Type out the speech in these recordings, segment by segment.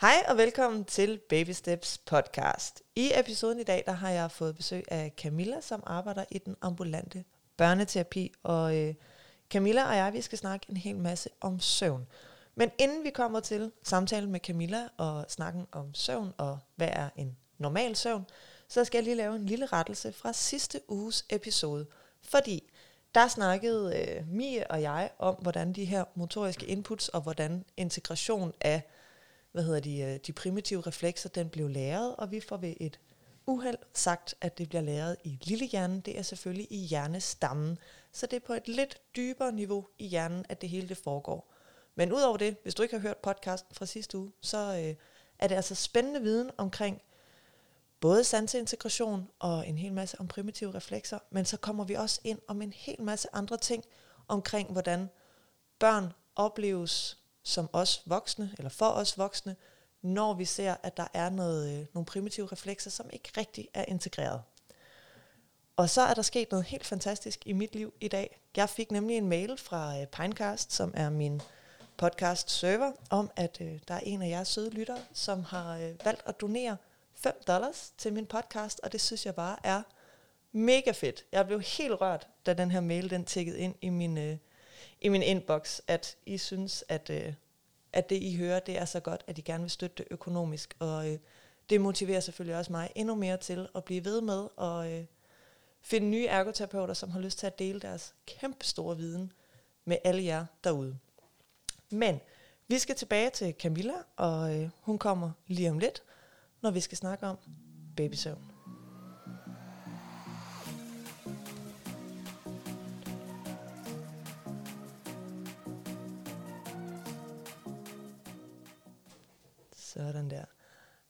Hej og velkommen til Baby Steps podcast. I episoden i dag, der har jeg fået besøg af Camilla, som arbejder i den ambulante børneterapi. Og øh, Camilla og jeg, vi skal snakke en hel masse om søvn. Men inden vi kommer til samtalen med Camilla og snakken om søvn og hvad er en normal søvn, så skal jeg lige lave en lille rettelse fra sidste uges episode. Fordi der snakkede øh, Mie og jeg om, hvordan de her motoriske inputs og hvordan integration af hvad hedder de, øh, de primitive reflekser, den blev læret, og vi får ved et uheld sagt, at det bliver læret i lillehjernen. Det er selvfølgelig i hjernestammen, så det er på et lidt dybere niveau i hjernen, at det hele det foregår. Men udover det, hvis du ikke har hørt podcasten fra sidste uge, så øh, er det altså spændende viden omkring både sanseintegration og en hel masse om primitive reflekser, men så kommer vi også ind om en hel masse andre ting omkring, hvordan børn opleves som os voksne, eller for os voksne, når vi ser, at der er noget, øh, nogle primitive reflekser, som ikke rigtig er integreret. Og så er der sket noget helt fantastisk i mit liv i dag. Jeg fik nemlig en mail fra øh, Pinecast, som er min podcast server, om at øh, der er en af jeres søde lyttere, som har øh, valgt at donere 5 dollars til min podcast, og det synes jeg bare er mega fedt. Jeg blev helt rørt, da den her mail den tækkede ind i min, øh, i min inbox, at I synes, at, øh, at det I hører, det er så godt, at I gerne vil støtte det økonomisk, og øh, det motiverer selvfølgelig også mig endnu mere til at blive ved med at øh, finde nye ergoterapeuter, som har lyst til at dele deres kæmpe store viden med alle jer derude. Men vi skal tilbage til Camilla, og øh, hun kommer lige om lidt, når vi skal snakke om babysøvn. Sådan der.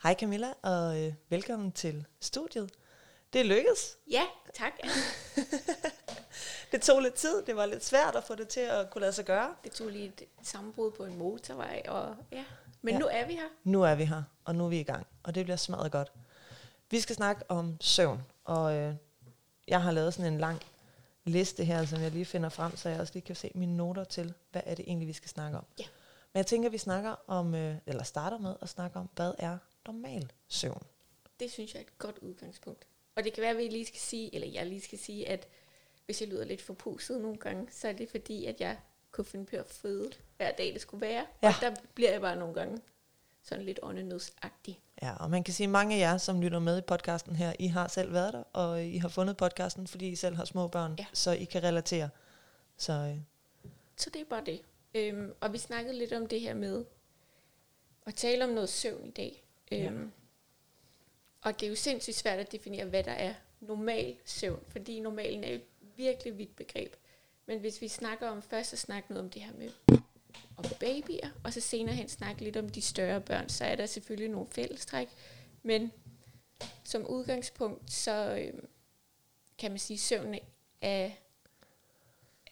Hej Camilla, og øh, velkommen til studiet. Det lykkedes. Ja, tak. det tog lidt tid. Det var lidt svært at få det til at kunne lade sig gøre. Det tog lige et sammenbrud på en motorvej, og ja. Men ja. nu er vi her. Nu er vi her, og nu er vi i gang, og det bliver smadret godt. Vi skal snakke om søvn, og øh, jeg har lavet sådan en lang liste her, som jeg lige finder frem, så jeg også lige kan se mine noter til, hvad er det egentlig, vi skal snakke om. Ja. Men jeg tænker, at vi snakker om, øh, eller starter med at snakke om, hvad er normal søvn? Det synes jeg er et godt udgangspunkt. Og det kan være, at vi lige skal sige, eller jeg lige skal sige, at hvis jeg lyder lidt for puset nogle gange, så er det fordi, at jeg kunne finde på at føde hver dag, det skulle være. Ja. Og der bliver jeg bare nogle gange sådan lidt åndenødsagtig. Ja, og man kan sige, at mange af jer, som lytter med i podcasten her, I har selv været der, og I har fundet podcasten, fordi I selv har små børn, ja. så I kan relatere. Så, øh. så det er bare det. Øhm, og vi snakkede lidt om det her med at tale om noget søvn i dag. Øhm, ja. Og det er jo sindssygt svært at definere, hvad der er normal søvn, fordi normalen er jo et virkelig vidt begreb. Men hvis vi snakker om først at snakke noget om det her med om babyer, og så senere hen snakke lidt om de større børn, så er der selvfølgelig nogle fællestræk. Men som udgangspunkt, så øhm, kan man sige, at søvn er,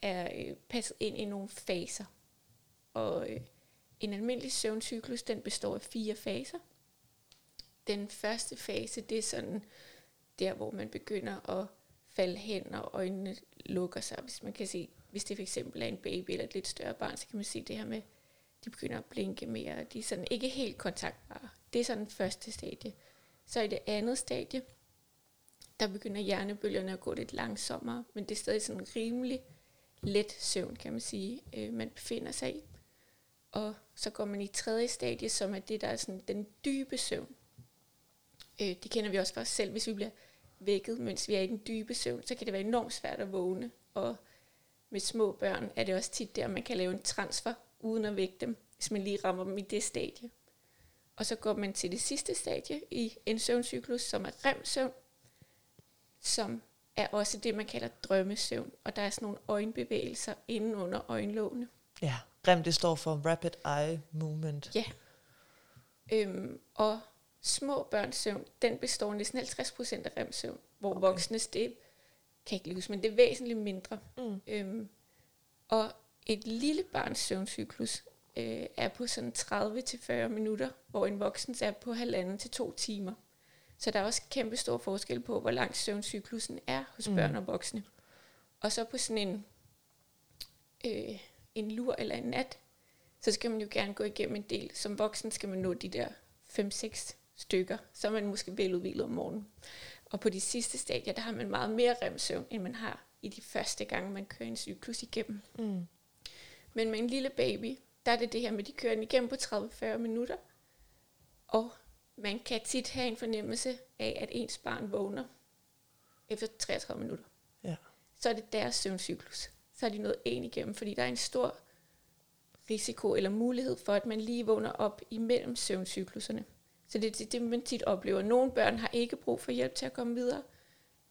er øh, passet ind i nogle faser. Og øh, en almindelig søvncyklus, den består af fire faser. Den første fase, det er sådan der, hvor man begynder at falde hen, og øjnene lukker sig. Hvis man kan se, hvis det for eksempel er en baby eller et lidt større barn, så kan man se det her med, de begynder at blinke mere, de er sådan ikke helt kontaktbare. Det er sådan den første stadie. Så i det andet stadie, der begynder hjernebølgerne at gå lidt langsommere, men det er stadig sådan rimelig let søvn, kan man sige, øh, man befinder sig i. Og så går man i tredje stadie, som er det, der er sådan den dybe søvn. Øh, det kender vi også for os selv. Hvis vi bliver vækket, mens vi er i den dybe søvn, så kan det være enormt svært at vågne. Og med små børn er det også tit der, man kan lave en transfer, uden at vække dem, hvis man lige rammer dem i det stadie. Og så går man til det sidste stadie i en søvncyklus, som er REM-søvn, som er også det, man kalder drømmesøvn. Og der er sådan nogle øjenbevægelser inden under øjenlågene. Ja, REM det står for Rapid Eye Movement. Ja. Øhm, og små børns søvn, den består næsten 50% af REM-søvn, hvor okay. voksnes, det kan ikke huske, men det er væsentligt mindre. Mm. Øhm, og et lille barns søvncyklus øh, er på sådan 30-40 minutter, hvor en voksen er på halvanden til to timer. Så der er også kæmpe stor forskel på, hvor lang søvncyklusen er hos mm. børn og voksne. Og så på sådan en, øh, en lur eller en nat, så skal man jo gerne gå igennem en del. Som voksen skal man nå de der 5-6 stykker, så er man måske veludvilet om morgenen. Og på de sidste stadier, der har man meget mere remsøvn, end man har i de første gange, man kører en cyklus igennem. Mm. Men med en lille baby, der er det det her med, at de kører den igennem på 30-40 minutter. Og man kan tit have en fornemmelse af, at ens barn vågner efter 33 minutter. Ja. Så er det deres søvncyklus. Så er de nået en igennem, fordi der er en stor risiko eller mulighed for, at man lige vågner op imellem søvncykluserne. Så det er det, man tit oplever. Nogle børn har ikke brug for hjælp til at komme videre,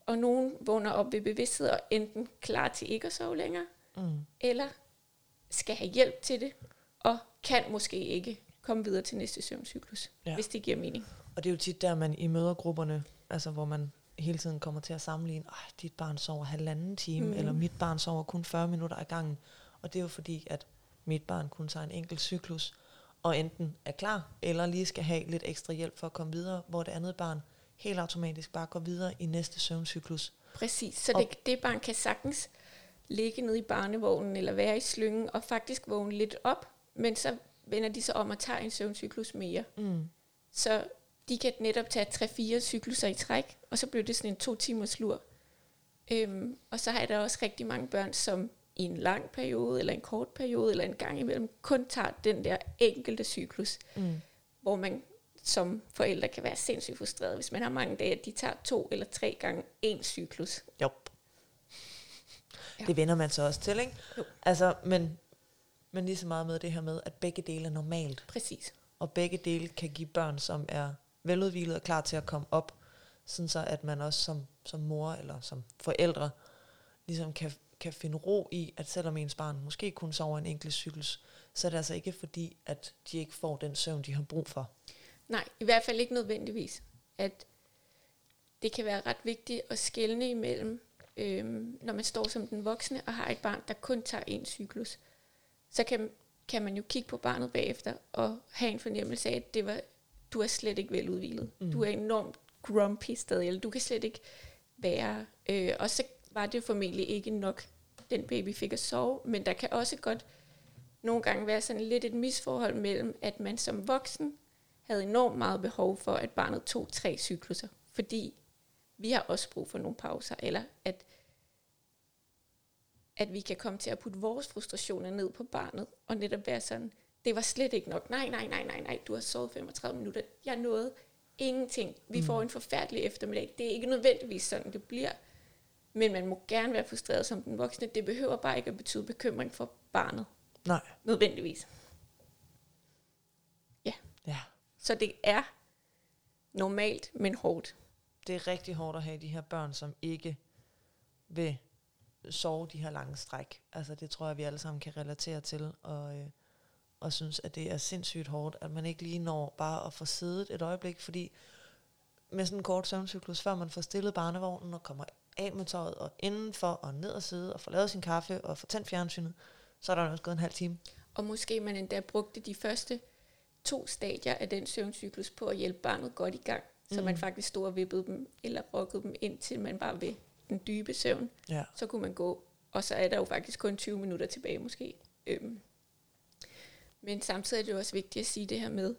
og nogle vågner op ved bevidsthed og enten klar til ikke at sove længere, Mm. eller skal have hjælp til det, og kan måske ikke komme videre til næste søvncyklus, Ja. hvis det giver mening. Og det er jo tit der, man i mødergrupperne, altså hvor man hele tiden kommer til at sammenligne, Ej, dit barn sover halvanden time, mm. Mm. eller mit barn sover kun 40 minutter ad gangen. Og det er jo fordi, at mit barn kun tager en enkelt cyklus, og enten er klar, eller lige skal have lidt ekstra hjælp for at komme videre, hvor det andet barn helt automatisk bare går videre i næste søvncyklus. Præcis, så Og- det, det barn kan sagtens ligge nede i barnevognen, eller være i slyngen, og faktisk vågne lidt op, men så vender de sig om og tager en søvncyklus mere. Mm. Så de kan netop tage 3-4 cykluser i træk, og så bliver det sådan en to timers lur. Øhm, og så har jeg da også rigtig mange børn, som i en lang periode, eller en kort periode, eller en gang imellem, kun tager den der enkelte cyklus, Mm. hvor man som forældre kan være sindssygt frustreret, hvis man har mange dage, at de tager to eller tre gange en cyklus. Jo. Ja. Det vender man så også til, ikke? Jo. Altså, men, men lige så meget med det her med, at begge dele er normalt. Præcis. og begge dele kan give børn, som er veludvilet og klar til at komme op, sådan så at man også som, som mor eller som forældre ligesom kan, kan finde ro i, at selvom ens barn måske kun sover en enkelt cyklus, så er det altså ikke fordi, at de ikke får den søvn, de har brug for. Nej, i hvert fald ikke nødvendigvis. At det kan være ret vigtigt at skelne imellem, øhm, når man står som den voksne og har et barn, der kun tager en cyklus. Så kan, kan man jo kigge på barnet bagefter og have en fornemmelse af, at det var, du er slet ikke veludvilet. Mm. Du er enormt grumpy stadig, eller du kan slet ikke være. Øh, og så var det formentlig ikke nok, den baby fik at sove, men der kan også godt nogle gange være sådan lidt et misforhold mellem, at man som voksen havde enormt meget behov for, at barnet tog tre cykluser, fordi vi har også brug for nogle pauser, eller at, at vi kan komme til at putte vores frustrationer ned på barnet, og netop være sådan, det var slet ikke nok, nej, nej, nej, nej, nej, du har sovet 35 minutter, jeg nåede ingenting, vi Mm. får en forfærdelig eftermiddag, det er ikke nødvendigvis sådan, det bliver, men man må gerne være frustreret som den voksne, det behøver bare ikke at betyde bekymring for barnet, Nej. nødvendigvis. Ja. Så det er normalt, men hårdt. Det er rigtig hårdt at have de her børn, som ikke vil sove de her lange stræk. Altså det tror jeg, vi alle sammen kan relatere til, og, øh, og synes, at det er sindssygt hårdt, at man ikke lige når bare at få siddet et øjeblik, fordi med sådan en kort søvncyklus, før man får stillet barnevognen og kommer af med tøjet og indenfor og ned og sidde og får lavet sin kaffe og får tændt fjernsynet, så er der også gået en halv time. Og måske man endda brugte de første to stadier af den søvncyklus på at hjælpe barnet godt i gang. Så Mm. man faktisk stod og vippede dem, eller rokkede dem ind til man var ved den dybe søvn. Ja. Så kunne man gå, og så er der jo faktisk kun 20 minutter tilbage måske. Øhm. Men samtidig er det også vigtigt at sige det her med,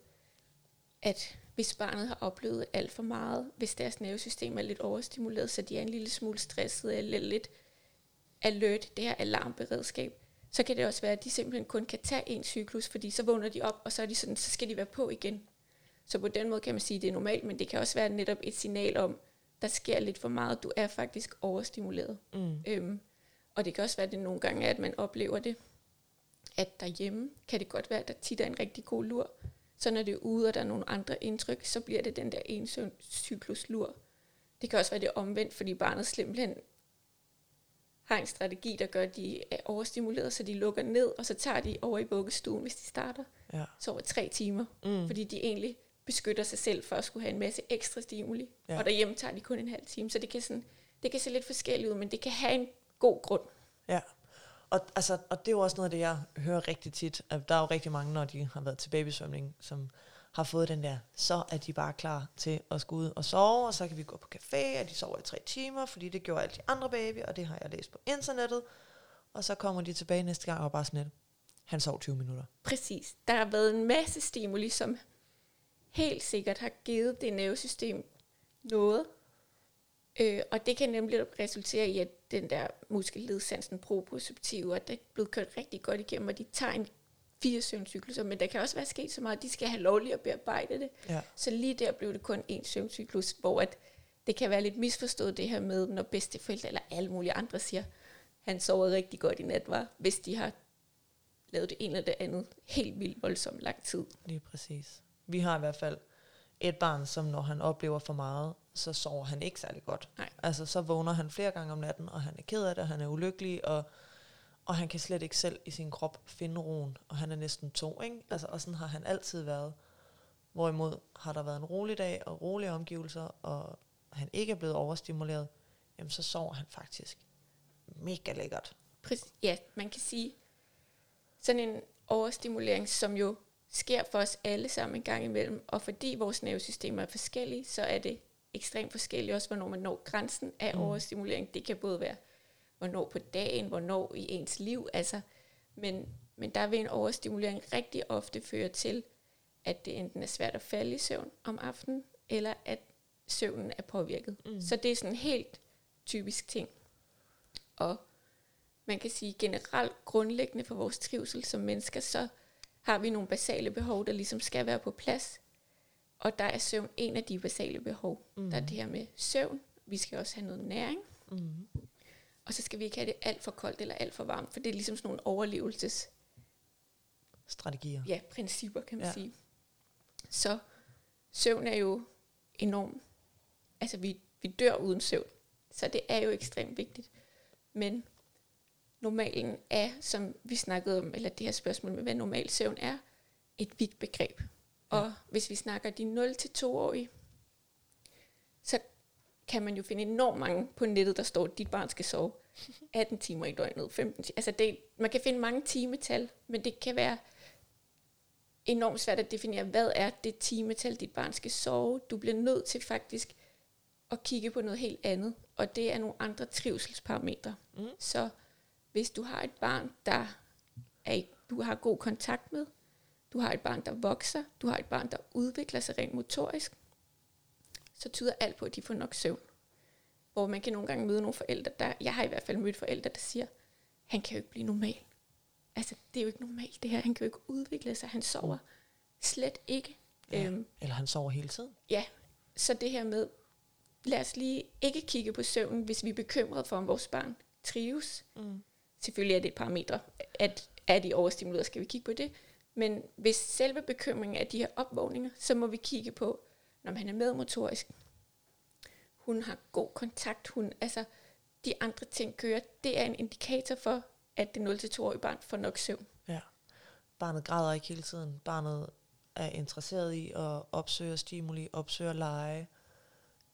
at hvis barnet har oplevet alt for meget, hvis deres nervesystem er lidt overstimuleret, så de er en lille smule stresset eller lidt alert, det her alarmberedskab, så kan det også være, at de simpelthen kun kan tage en cyklus, fordi så vågner de op, og så, er de sådan, så skal de være på igen. Så på den måde kan man sige, at det er normalt, men det kan også være netop et signal om, der sker lidt for meget, du er faktisk overstimuleret. Mm. Øhm, og det kan også være, at det nogle gange er, at man oplever det, at derhjemme kan det godt være, at der tit er en rigtig god lur. Så når det er ude, og der er nogle andre indtryk, så bliver det den der en cyklus lur. Det kan også være det omvendt, fordi barnet simpelthen har en strategi, der gør, at de er overstimuleret, så de lukker ned, og så tager de over i vuggestuen, hvis de starter, Ja. så over tre timer, Mm. fordi de egentlig beskytter sig selv for at skulle have en masse ekstra stimuli. Ja. Og derhjemme tager de kun en halv time, så det kan, sådan, det kan se lidt forskelligt ud, men det kan have en god grund. Ja, og, altså, og det er jo også noget af det, jeg hører rigtig tit. At der er jo rigtig mange, når de har været til babysvømning, som har fået den der, så er de bare klar til at skulle ud og sove, og så kan vi gå på café, og de sover i tre timer, fordi det gjorde alle de andre baby, og det har jeg læst på internettet. Og så kommer de tilbage næste gang og bare sådan lidt, han sov 20 minutter. Præcis. Der har været en masse stimuli, som helt sikkert har givet det nervesystem noget. Øh, og det kan nemlig resultere i, at den der muskelledsansen proprioceptive, at det er blevet kørt rigtig godt igennem, og de tager en fire søvncykluser, men der kan også være sket så meget, at de skal have lov at bearbejde det. Ja. Så lige der blev det kun en søvncyklus, hvor at det kan være lidt misforstået det her med, når bedsteforældre eller alle mulige andre siger, han sover rigtig godt i nat, var, hvis de har lavet det ene eller det andet helt vildt voldsomt lang tid. Lige præcis. Vi har i hvert fald et barn, som når han oplever for meget, så sover han ikke særlig godt. Nej. Altså, så vågner han flere gange om natten, og han er ked af det, og han er ulykkelig, og, og han kan slet ikke selv i sin krop finde roen, og han er næsten to, ikke? Altså, og sådan har han altid været. Hvorimod har der været en rolig dag og rolige omgivelser, og han ikke er blevet overstimuleret, jamen så sover han faktisk mega lækkert. Præcis, ja, man kan sige, sådan en overstimulering, som jo sker for os alle sammen en gang imellem, og fordi vores nervesystemer er forskellige, så er det ekstremt forskelligt også, hvornår man når grænsen af Mm. overstimulering. Det kan både være, hvornår på dagen, hvornår i ens liv, altså, men, men der vil en overstimulering rigtig ofte føre til, at det enten er svært at falde i søvn om aftenen, eller at søvnen er påvirket. Mm. Så det er sådan en helt typisk ting. Og man kan sige generelt grundlæggende for vores trivsel som mennesker, så har vi nogle basale behov, der ligesom skal være på plads. Og der er søvn en af de basale behov. Mm. Der er det her med søvn. Vi skal også have noget næring. Mm. Og så skal vi ikke have det alt for koldt eller alt for varmt, for det er ligesom sådan nogle overlevelses Strategier. ja, principper, kan man Ja. sige. Så søvn er jo enormt, altså vi, vi dør uden søvn, så det er jo ekstremt vigtigt. Men normalen er, som vi snakkede om, eller det her spørgsmål med, hvad normal søvn er, et vidt begreb. Og Ja. hvis vi snakker de 0-2-årige, så kan man jo finde enormt mange på nettet, der står, at dit barn skal sove 18 timer i døgnet, 15 timer. Altså det, man kan finde mange timetal, men det kan være enormt svært at definere, hvad er det timetal, dit barn skal sove. Du bliver nødt til faktisk at kigge på noget helt andet, og det er nogle andre trivselsparametre. Mm. Så hvis du har et barn, der er, du har god kontakt med, du har et barn, der vokser, du har et barn, der udvikler sig rent motorisk, så tyder alt på, at de får nok søvn. Hvor man kan nogle gange møde nogle forældre, der, jeg har i hvert fald mødt forældre, der siger, han kan jo ikke blive normal. Altså, det er jo ikke normalt det her. Han kan jo ikke udvikle sig. Han sover slet ikke. Ja. Øhm, Eller han sover hele tiden. ja, så det her med, lad os lige ikke kigge på søvnen, hvis vi er bekymrede for, om vores barn trives. Mm. Selvfølgelig er det et parametre, at er de overstimuleret, skal vi kigge på det. Men hvis selve bekymringen er de her opvågninger, så må vi kigge på, når han er medmotorisk. Hun har god kontakt. Hun, altså, de andre ting kører. Det er en indikator for, at det 0-2-årige barn får nok søvn. Ja. Barnet græder ikke hele tiden. Barnet er interesseret i at opsøge stimuli, opsøge lege,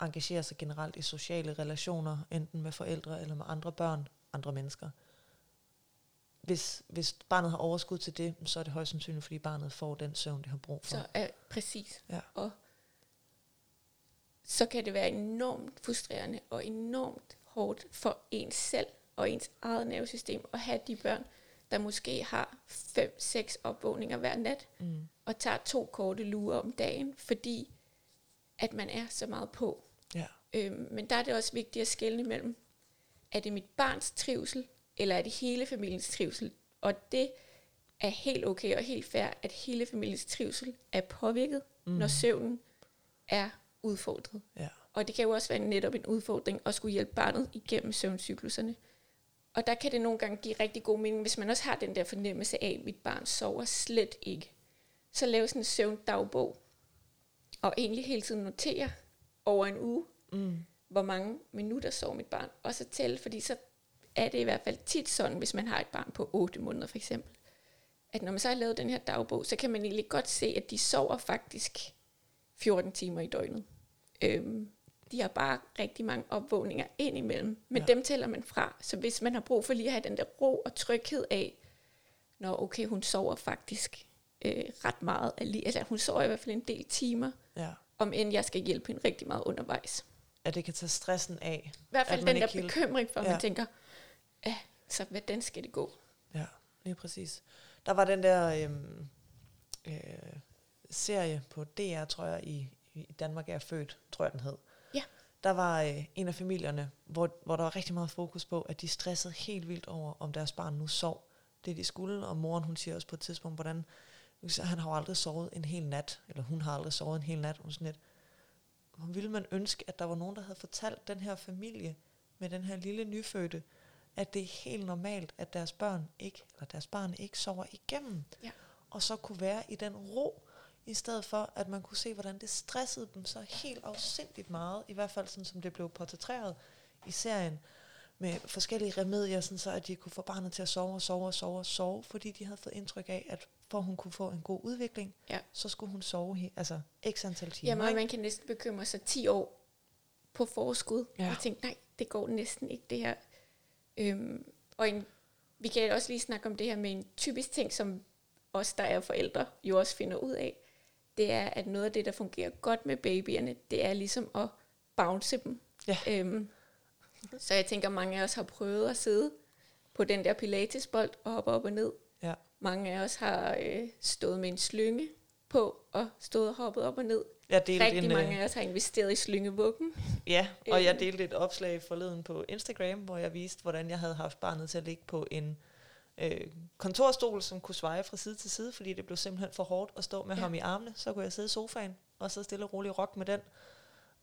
engagere sig generelt i sociale relationer, enten med forældre eller med andre børn, andre mennesker. Hvis, hvis barnet har overskud til det, så er det højst sandsynligt, fordi barnet får den søvn, det har brug for. Så er præcis. Ja. Og så kan det være enormt frustrerende og enormt hårdt for ens selv og ens eget nervesystem at have de børn, der måske har 5-6 opvågninger hver nat Mm. og tager to korte lurer om dagen, fordi at man er så meget på. Ja. Øhm, men der er det også vigtigt at skelne imellem, er det mit barns trivsel, eller er det hele familiens trivsel? Og det er helt okay og helt fair, at hele familiens trivsel er påvirket, Mm. når søvnen er udfordret. Ja. Og det kan jo også være netop en udfordring at skulle hjælpe barnet igennem søvncykluserne. Og der kan det nogle gange give rigtig god mening, hvis man også har den der fornemmelse af, at mit barn sover slet ikke. Så lave sådan en søvndagbog, og egentlig hele tiden notere over en uge, Mm. hvor mange minutter sover mit barn, og så tælle, fordi så er det i hvert fald tit sådan, hvis man har et barn på 8 måneder for eksempel, at når man så har lavet den her dagbog, så kan man egentlig godt se, at de sover faktisk 14 timer i døgnet. Øhm, de har bare rigtig mange opvågninger ind imellem, men Ja. dem tæller man fra. Så hvis man har brug for lige at have den der ro og tryghed af, når okay, hun sover faktisk øh, ret meget, altså hun sover i hvert fald en del timer, ja. om end jeg skal hjælpe hende rigtig meget undervejs. At det kan tage stressen af. I hvert fald den der bekymring for, at Ja. man tænker, ja, så hvordan skal det gå? Ja, lige præcis. Der var den der øhm, øh, serie på DR, tror jeg, i, i Danmark er født, tror jeg den hed. Ja. Der var øh, en af familierne, hvor, hvor der var rigtig meget fokus på, at de stressede helt vildt over, om deres barn nu sov det, de skulle. Og moren, hun siger også på et tidspunkt, hvordan han har jo aldrig sovet en hel nat, eller hun har aldrig sovet en hel nat. Hun sådan lidt, hvor ville man ønske, at der var nogen, der havde fortalt den her familie med den her lille nyfødte, at det er helt normalt, at deres børn ikke, eller deres barn ikke sover igennem. Ja. Og så kunne være i den ro, i stedet for, at man kunne se, hvordan det stressede dem så helt afsindigt meget, i hvert fald sådan, som det blev portrætteret i serien, med forskellige remedier, sådan så at de kunne få barnet til at sove og sove og sove og sove, fordi de havde fået indtryk af, at for at hun kunne få en god udvikling, Ja. så skulle hun sove he- altså x antal timer. Jamen, ikke? man kan næsten bekymre sig 10 år på forskud. Ja. Og tænke, nej, det går næsten ikke det her. Øhm, og en, vi kan også lige snakke om det her med en typisk ting, som os, der er forældre, jo også finder ud af. Det er, at noget af det, der fungerer godt med babyerne, det er ligesom at bounce dem. Ja. Øhm, så jeg tænker, mange af os har prøvet at sidde på den der pilatesbold og hoppe op og ned. Ja. Mange af os har øh, stået med en slynge på og stået og hoppet op og ned. Jeg delte Rigtig en, mange øh, af os har investeret i slyngevuggen. Ja, og jeg Øhm. delte et opslag forleden på Instagram, hvor jeg viste, hvordan jeg havde haft barnet til at ligge på en øh, kontorstol, som kunne sveje fra side til side, fordi det blev simpelthen for hårdt at stå med ja. Ja. ham i armene. Så kunne jeg sidde i sofaen og så stille og roligt rock med den.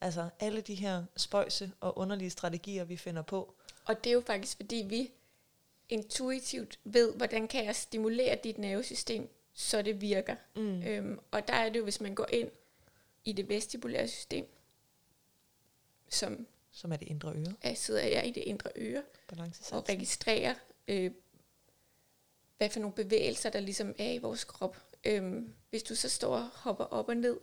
Altså alle de her spøjse og underlige strategier, vi finder på. Og det er jo faktisk, fordi vi intuitivt ved, hvordan kan jeg stimulere dit nervesystem, så det virker. Mm. Øhm, og der er det jo, hvis man går ind i det vestibulære system, som Som er det indre øre, er, sidder jeg i det indre øre, og registrerer, øh, hvad for nogle bevægelser, der ligesom er i vores krop. Øhm, hvis du så står og hopper op og ned,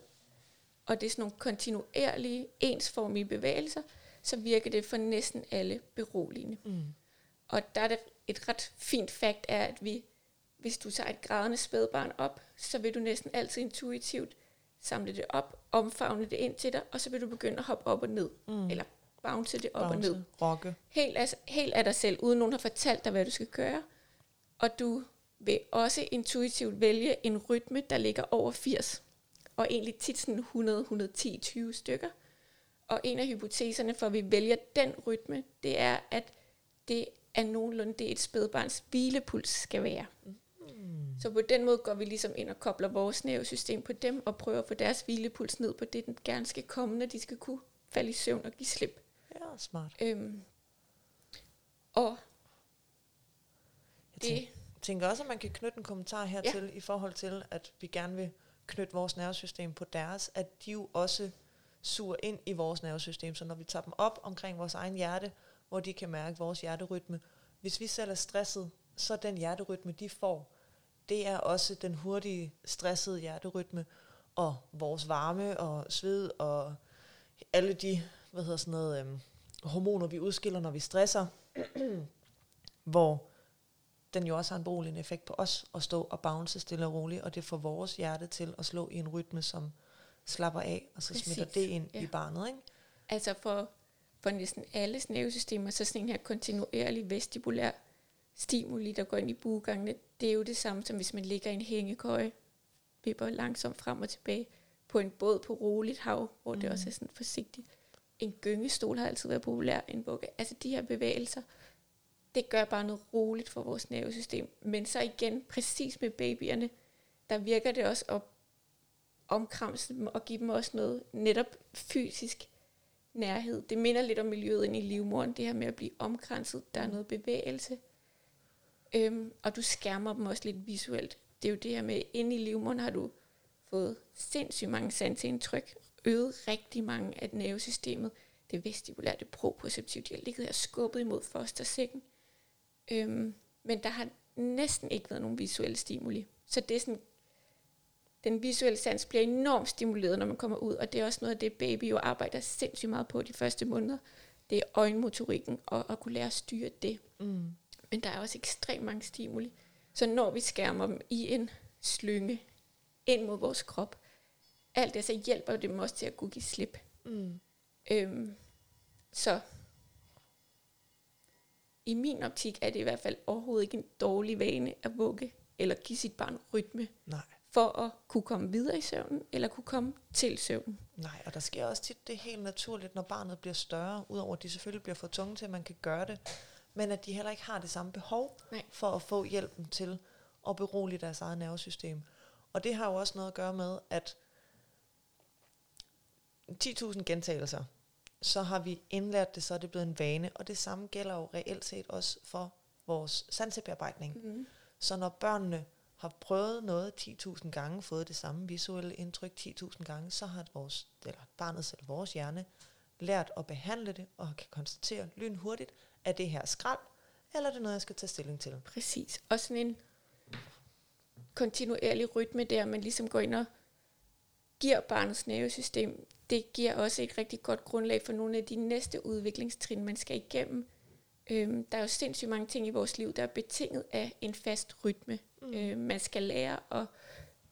og det er sådan nogle kontinuerlige, ensformige bevægelser, så virker det for næsten alle beroligende. Mm. Og der er det et ret fint fakt er, at vi, hvis du tager et grædende spædbarn op, så vil du næsten altid intuitivt samle det op, omfavne det ind til dig, og så vil du begynde at hoppe op og ned, Mm. eller bounce det op og Bounce, ned. Rocke. Helt af, helt af dig selv, uden nogen har fortalt dig, hvad du skal gøre. Og du vil også intuitivt vælge en rytme, der ligger over 80, og egentlig tit sådan 100, 110, 20 stykker. Og en af hypoteserne for, at vi vælger den rytme, det er, at det er nogenlunde det, et spædbarns hvilepuls skal være. Mm. Så på den måde går vi ligesom ind og kobler vores nervesystem på dem, og prøver at få deres hvilepuls ned på det, den gerne skal komme, når de skal kunne falde i søvn og give slip. Ja, smart. Øhm, og Jeg det, tænker, tænker også, at man kan knytte en kommentar hertil, ja. i forhold til, at vi gerne vil knytte vores nervesystem på deres, at de jo også suger ind i vores nervesystem. Så når vi tager dem op omkring vores egen hjerte, hvor de kan mærke vores hjerterytme, hvis vi selv er stresset, så den hjerterytme, de får, det er også den hurtige, stressede hjerterytme, og vores varme og sved og alle de, hvad hedder sådan noget, øhm, hormoner, vi udskiller, når vi stresser, hvor den jo også har en beroligende effekt på os at stå og bounce stille og roligt, og det får vores hjerte til at slå i en rytme, som slapper af, og så Præcis, smitter det ind ja. i barnet. Ikke? altså for, for næsten alle nervesystemer, så sådan en her kontinuerlig vestibulær stimuli, der går ind i bugangene, det er jo det samme som hvis man ligger i en hængekøje, vipper langsomt frem og tilbage på en båd på roligt hav, hvor mm. det også er sådan forsigtigt. En gyngestol har altid været populær, en bukke. Altså de her bevægelser, det gør bare noget roligt for vores nervesystem. Men så igen, præcis med babyerne, der virker det også at omkramse dem og give dem også noget netop fysisk nærhed. Det minder lidt om miljøet inde i livmoderen, det her med at blive omkranset. Der er noget bevægelse. Øhm, og du skærmer dem også lidt visuelt. Det er jo det her med, inde i livmoderen har du fået sindssygt mange sanseindtryk, øget rigtig mange af nervesystemet. Det vestibulære, det proprioceptive, de har ligget her skubbet imod fostersækken. Øhm, men der har næsten ikke været nogen visuelle stimuli. Så det er sådan, den visuelle sans bliver enormt stimuleret, når man kommer ud, og det er også noget af det, baby jo arbejder sindssygt meget på de første måneder. Det er øjenmotorikken, og at kunne lære at styre det. Mm. Men der er også ekstremt mange stimuli. Så når vi skærmer dem i en slynge ind mod vores krop, alt det, så hjælper det dem også til at kunne give slip. Mm. Øhm, så i min optik er det i hvert fald overhovedet ikke en dårlig vane at vugge eller give sit barn rytme. Nej. for at kunne komme videre i søvnen, eller kunne komme til søvnen. Nej, og der sker også tit det helt naturligt, når barnet bliver større, udover at de selvfølgelig bliver for tunge til, at man kan gøre det, men at de heller ikke har det samme behov Nej. for at få hjælpen til at berolige deres eget nervesystem. Og det har jo også noget at gøre med, at 10.000 gentagelser, så har vi indlært det, så er det blevet en vane, og det samme gælder jo reelt set også for vores sansebearbejdning. Mm. Så når børnene har prøvet noget 10.000 gange, fået det samme visuelle indtryk 10.000 gange, så har vores, eller barnets eller vores hjerne lært at behandle det, og kan konstatere lynhurtigt, at det her skrald, eller er det noget, jeg skal tage stilling til. Præcis. Og sådan en kontinuerlig rytme der, man ligesom går ind og giver barnets nervesystem, det giver også et rigtig godt grundlag for nogle af de næste udviklingstrin, man skal igennem. Øhm, der er jo sindssygt mange ting i vores liv, der er betinget af en fast rytme. Mm. Øhm, man skal lære at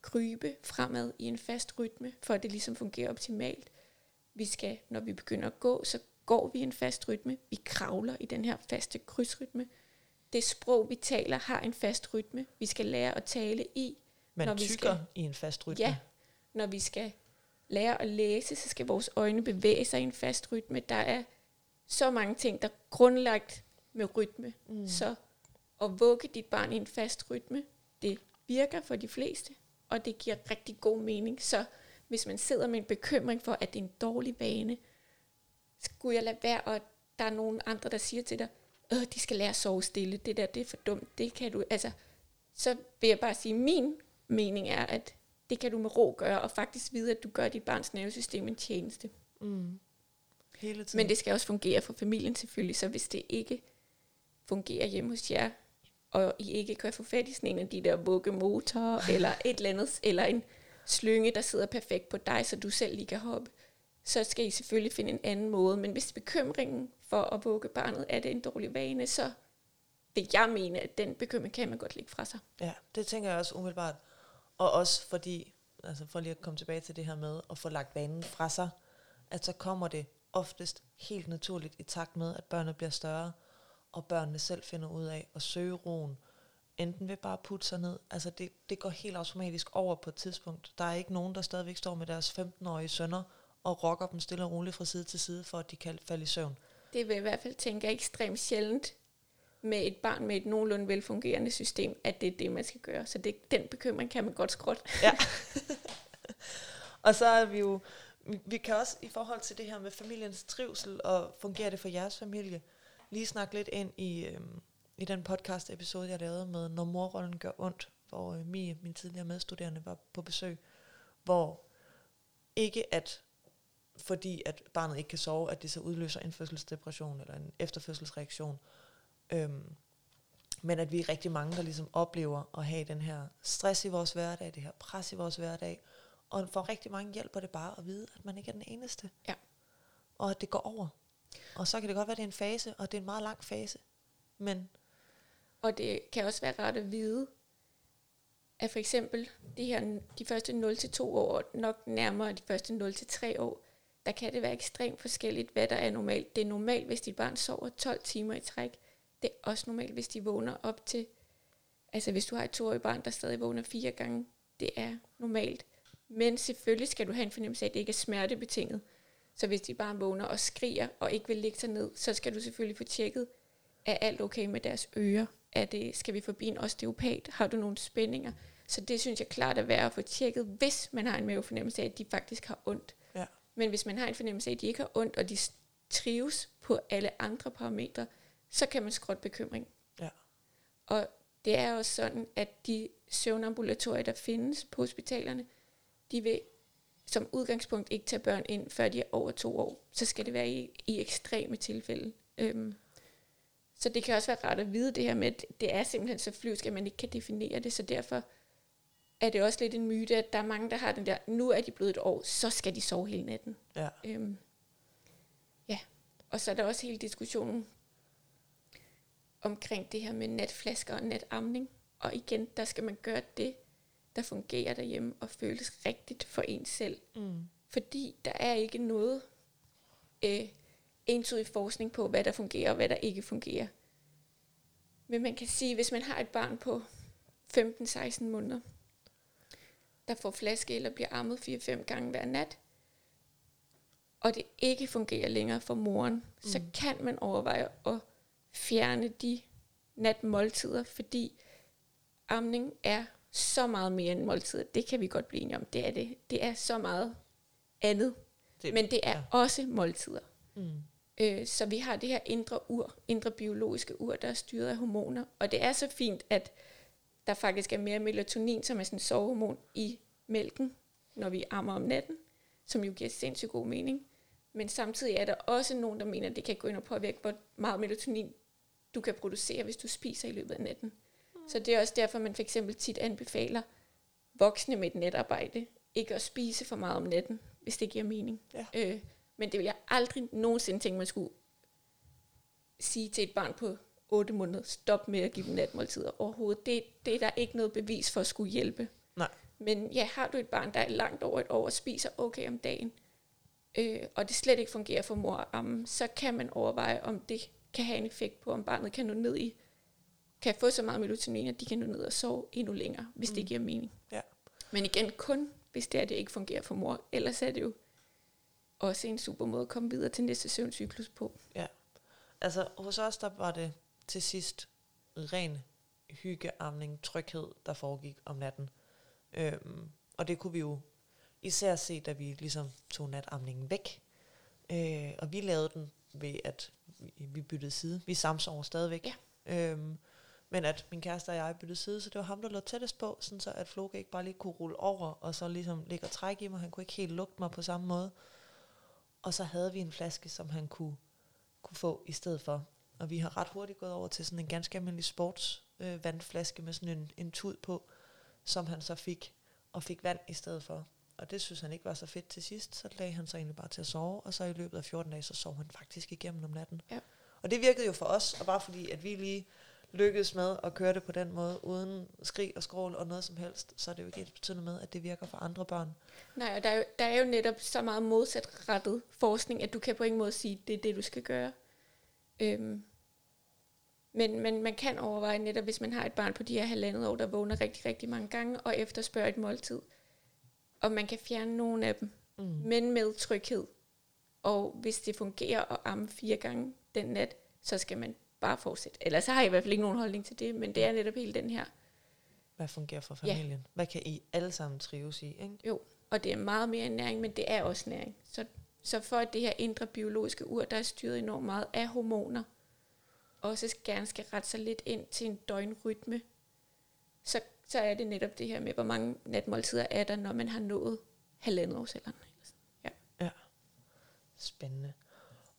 krybe fremad i en fast rytme, for at det ligesom fungerer optimalt. Vi skal, når vi begynder at gå, så går vi i en fast rytme. Vi kravler i den her faste krydsrytme. Det sprog, vi taler, har en fast rytme. Vi skal lære at tale i. Man Når vi tykker skal- i en fast rytme. Ja, når vi skal lære at læse, så skal vores øjne bevæge sig i en fast rytme. Der er så mange ting, der er grundlagt med rytme. Mm. Så at vugge dit barn i en fast rytme, det virker for de fleste, og det giver rigtig god mening. Så hvis man sidder med en bekymring for, at det er en dårlig vane, skulle jeg lade være, og der er nogen andre, der siger til dig, øh, de skal lære at sove stille, det der, det er for dumt, det kan du, altså, så vil jeg bare sige, min mening er, at det kan du med ro gøre, og faktisk vide, at du gør dit barns nervesystem en tjeneste. Mm. Hele tiden. Men det skal også fungere for familien selvfølgelig, så hvis det ikke fungerer hjemme hos jer, og I ikke kan få fat i sådan en af de der vuggemotorer, eller et eller andet, eller en slynge, der sidder perfekt på dig, så du selv lige kan hoppe, så skal I selvfølgelig finde en anden måde. Men hvis bekymringen for at vugge barnet er det en dårlig vane, så vil jeg mene, at den bekymring kan man godt lægge fra sig. Ja, det tænker jeg også umiddelbart. Og også fordi, altså for lige at komme tilbage til det her med at få lagt vanen fra sig, at så kommer det oftest helt naturligt i takt med, at børnene bliver større, og børnene selv finder ud af at søge roen, enten ved bare at putte sig ned. Altså det, det går helt automatisk over på et tidspunkt. Der er ikke nogen, der stadigvæk står med deres 15-årige sønner og rokker dem stille og roligt fra side til side, for at de kan falde i søvn. Det vil jeg i hvert fald tænke er ekstremt sjældent med et barn med et nogenlunde velfungerende system, at det er det, man skal gøre. Så det, den bekymring kan man godt skråt. Ja. og så er vi jo, vi- vi kan også i forhold til det her med familiens trivsel, og fungerer det for jeres familie, lige snakke lidt ind i, øhm, i den podcast episode, jeg lavede med Når morrollen gør ondt, hvor øh, Mie, min tidligere medstuderende, var på besøg, hvor ikke at fordi at barnet ikke kan sove, at det så udløser en fødselsdepression eller en efterfødselsreaktion. Øhm, men at vi er rigtig mange, der ligesom oplever at have den her stress i vores hverdag, det her pres i vores hverdag. Og for rigtig mange hjælper det bare at vide, at man ikke er den eneste. Ja. Og at det går over. Og så kan det godt være, at det er en fase, og det er en meget lang fase. Men Og det kan også være rart at vide, at for eksempel de her de første 0-2 år, nok nærmere de første 0-3 år, der kan det være ekstremt forskelligt, hvad der er normalt. Det er normalt, hvis dit barn sover 12 timer i træk. Det er også normalt, hvis de vågner op til, altså hvis du har et toårigt barn, der stadig vågner fire gange, det er normalt. Men selvfølgelig skal du have en fornemmelse af, at det ikke er smertebetinget. Så hvis dit barn vågner og skriger og ikke vil ligge sig ned, så skal du selvfølgelig få tjekket, er alt okay med deres ører? Er det, skal vi forbi en osteopat? Har du nogle spændinger? Så det synes jeg klart er værd at få tjekket, hvis man har en mavefornemmelse af, at de faktisk har ondt. Men hvis man har en fornemmelse af, at de ikke har ondt, og de trives på alle andre parametre, så kan man skråtte bekymring. Ja. Og det er også sådan, at de søvnambulatorier, der findes på hospitalerne, de vil som udgangspunkt ikke tage børn ind, før de er over to år. Så skal det være i, i ekstreme tilfælde. Øhm, så det kan også være rart at vide det her med, at det er simpelthen så flyvsk, at man ikke kan definere det, så derfor er det også lidt en myte, at der er mange, der har den der, nu er de blevet et år, så skal de sove hele natten. ja. Øhm, ja, og så er der også hele diskussionen omkring det her med natflasker og natamning. Og igen, der skal man gøre det, der fungerer derhjemme og føles rigtigt for en selv. Mm. Fordi der er ikke noget øh, entydig forskning på, hvad der fungerer og hvad der ikke fungerer. Men man kan sige, hvis man har et barn på 15-16 måneder, der får flaske eller bliver ammet 4-5 gange hver nat, og det ikke fungerer længere for moren, mm. så kan man overveje at fjerne de natmåltider, fordi amning er så meget mere end måltider. Det kan vi godt blive enige om. Det er det. Det er så meget andet. Det, Men det er ja. også måltider. Mm. Øh, så vi har det her indre ur, indre biologiske ur, der er styret af hormoner. Og det er så fint, at der faktisk er mere melatonin, som er sådan en sovehormon, i mælken, når vi ammer om natten, som jo giver sindssygt god mening. Men samtidig er der også nogen, der mener, at det kan gå ind og påvirke, hvor meget melatonin du kan producere, hvis du spiser i løbet af natten. Mm. Så det er også derfor, man for eksempel tit anbefaler voksne med et netarbejde, ikke at spise for meget om natten, hvis det giver mening. Ja. Øh, men det vil jeg aldrig nogensinde tænke, man skulle sige til et barn på 8 måneder, stop med at give dem natmåltider overhovedet. Det, det er der ikke noget bevis for at skulle hjælpe. Nej. Men ja, har du et barn, der er langt over et år og spiser okay om dagen, øh, og det slet ikke fungerer for mor og amme, så kan man overveje, om det kan have en effekt på, om barnet kan nå ned i, kan få så meget melatonin, at de kan nå ned og sove endnu længere, hvis mm. det giver mening. Ja. Men igen, kun hvis det er, det ikke fungerer for mor. Ellers er det jo også en super måde at komme videre til næste søvncyklus på. Ja. Altså hos os, der var det til sidst ren hyggeamning, tryghed, der foregik om natten. Øhm, og det kunne vi jo især se, da vi ligesom tog natamningen væk. Øh, og vi lavede den ved, at vi, byttede side. Vi samsover stadigvæk. Ja. Øhm, men at min kæreste og jeg byttede side, så det var ham, der lå tættest på, sådan så at Floke ikke bare lige kunne rulle over, og så ligesom ligge og trække i mig. Han kunne ikke helt lugte mig på samme måde. Og så havde vi en flaske, som han kunne, kunne få i stedet for. Og vi har ret hurtigt gået over til sådan en ganske almindelig sports øh, vandflaske med sådan en, en tud på, som han så fik, og fik vand i stedet for. Og det synes han ikke var så fedt til sidst, så lagde han sig egentlig bare til at sove, og så i løbet af 14 dage, så sov han faktisk igennem om natten. Ja. Og det virkede jo for os, og bare fordi, at vi lige lykkedes med at køre det på den måde, uden skrig og skrål og noget som helst, så er det jo ikke betydende med, at det virker for andre børn. Nej, og der er, jo, der er jo netop så meget modsatrettet forskning, at du kan på ingen måde sige, at det er det, du skal gøre. Øhm. Men, men man kan overveje netop, hvis man har et barn på de her halvandet år, der vågner rigtig, rigtig mange gange, og efterspørger et måltid, og man kan fjerne nogle af dem, mm. men med tryghed. Og hvis det fungerer at amme fire gange den nat, så skal man bare fortsætte. Ellers så har jeg i hvert fald ikke nogen holdning til det, men det er netop hele den her. Hvad fungerer for familien? Ja. Hvad kan I alle sammen trives i? Ikke? Jo, og det er meget mere næring, men det er også næring. Så, så for at det her indre biologiske ur, der er styret enormt meget af hormoner, også gerne skal rette sig lidt ind til en døgnrytme, så, så er det netop det her med, hvor mange natmåltider er der, når man har nået halvandet årsalderen. Ja. ja. Spændende.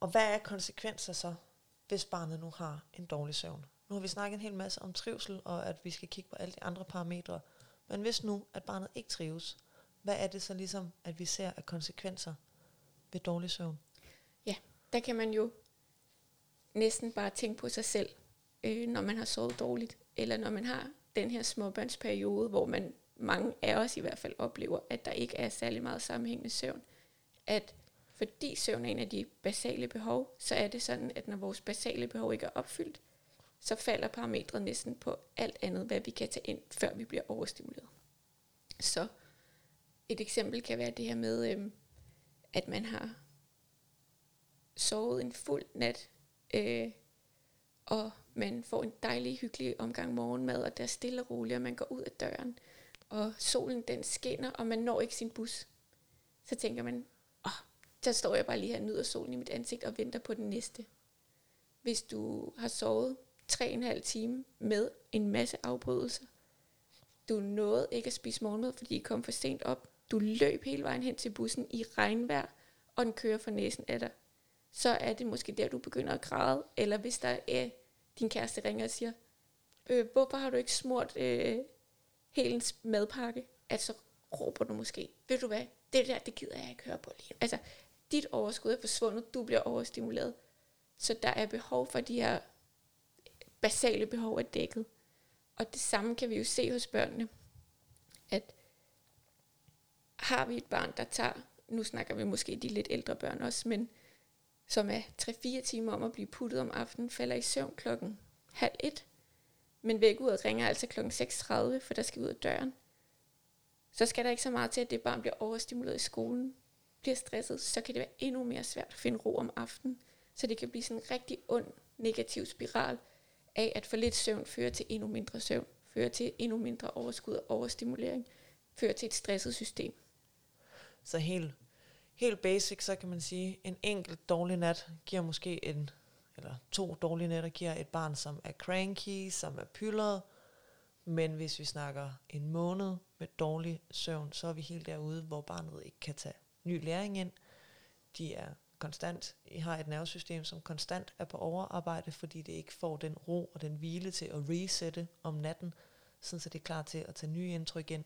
Og hvad er konsekvenser så hvis barnet nu har en dårlig søvn. Nu har vi snakket en hel masse om trivsel, og at vi skal kigge på alle de andre parametre. Men hvis nu, at barnet ikke trives, hvad er det så ligesom, at vi ser af konsekvenser ved dårlig søvn? Ja, der kan man jo næsten bare tænke på sig selv, øh, når man har sovet dårligt, eller når man har den her småbørnsperiode, hvor man mange af os i hvert fald oplever, at der ikke er særlig meget sammenhængende søvn, at fordi søvn er en af de basale behov, så er det sådan, at når vores basale behov ikke er opfyldt, så falder parametret næsten på alt andet, hvad vi kan tage ind, før vi bliver overstimuleret. Så et eksempel kan være det her med, øhm, at man har sovet en fuld nat, øh, og man får en dejlig, hyggelig omgang morgenmad, og der er stille og roligt, og man går ud af døren, og solen den skinner, og man når ikke sin bus. Så tænker man, så står jeg bare lige her og nyder solen i mit ansigt og venter på den næste. Hvis du har sovet tre en halv time med en masse afbrydelser, du nåede ikke at spise morgenmad, fordi I kom for sent op, du løb hele vejen hen til bussen i regnvejr, og den kører for næsen af dig, så er det måske der, du begynder at græde, eller hvis der er din kæreste ringer og siger, øh, hvorfor har du ikke smurt øh, helens madpakke? Altså råber du måske, ved du hvad, det der, det gider jeg ikke høre på lige. Altså, dit overskud er forsvundet, du bliver overstimuleret. Så der er behov for de her basale behov er dækket. Og det samme kan vi jo se hos børnene, at har vi et barn, der tager, nu snakker vi måske de lidt ældre børn også, men som er 3-4 timer om at blive puttet om aftenen, falder i søvn klokken halv et, men væk ud og ringer altså klokken 6.30, for der skal ud af døren, så skal der ikke så meget til, at det barn bliver overstimuleret i skolen, bliver stresset, så kan det være endnu mere svært at finde ro om aftenen. Så det kan blive sådan en rigtig ond negativ spiral af, at for lidt søvn fører til endnu mindre søvn, fører til endnu mindre overskud og overstimulering, fører til et stresset system. Så helt, helt basic, så kan man sige, en enkelt dårlig nat giver måske en, eller to dårlige nætter giver et barn, som er cranky, som er pyldret, men hvis vi snakker en måned med dårlig søvn, så er vi helt derude, hvor barnet ikke kan tage ny læring ind. De er konstant, I har et nervesystem, som konstant er på overarbejde, fordi det ikke får den ro og den hvile til at resette om natten, så det er klar til at tage nye indtryk ind.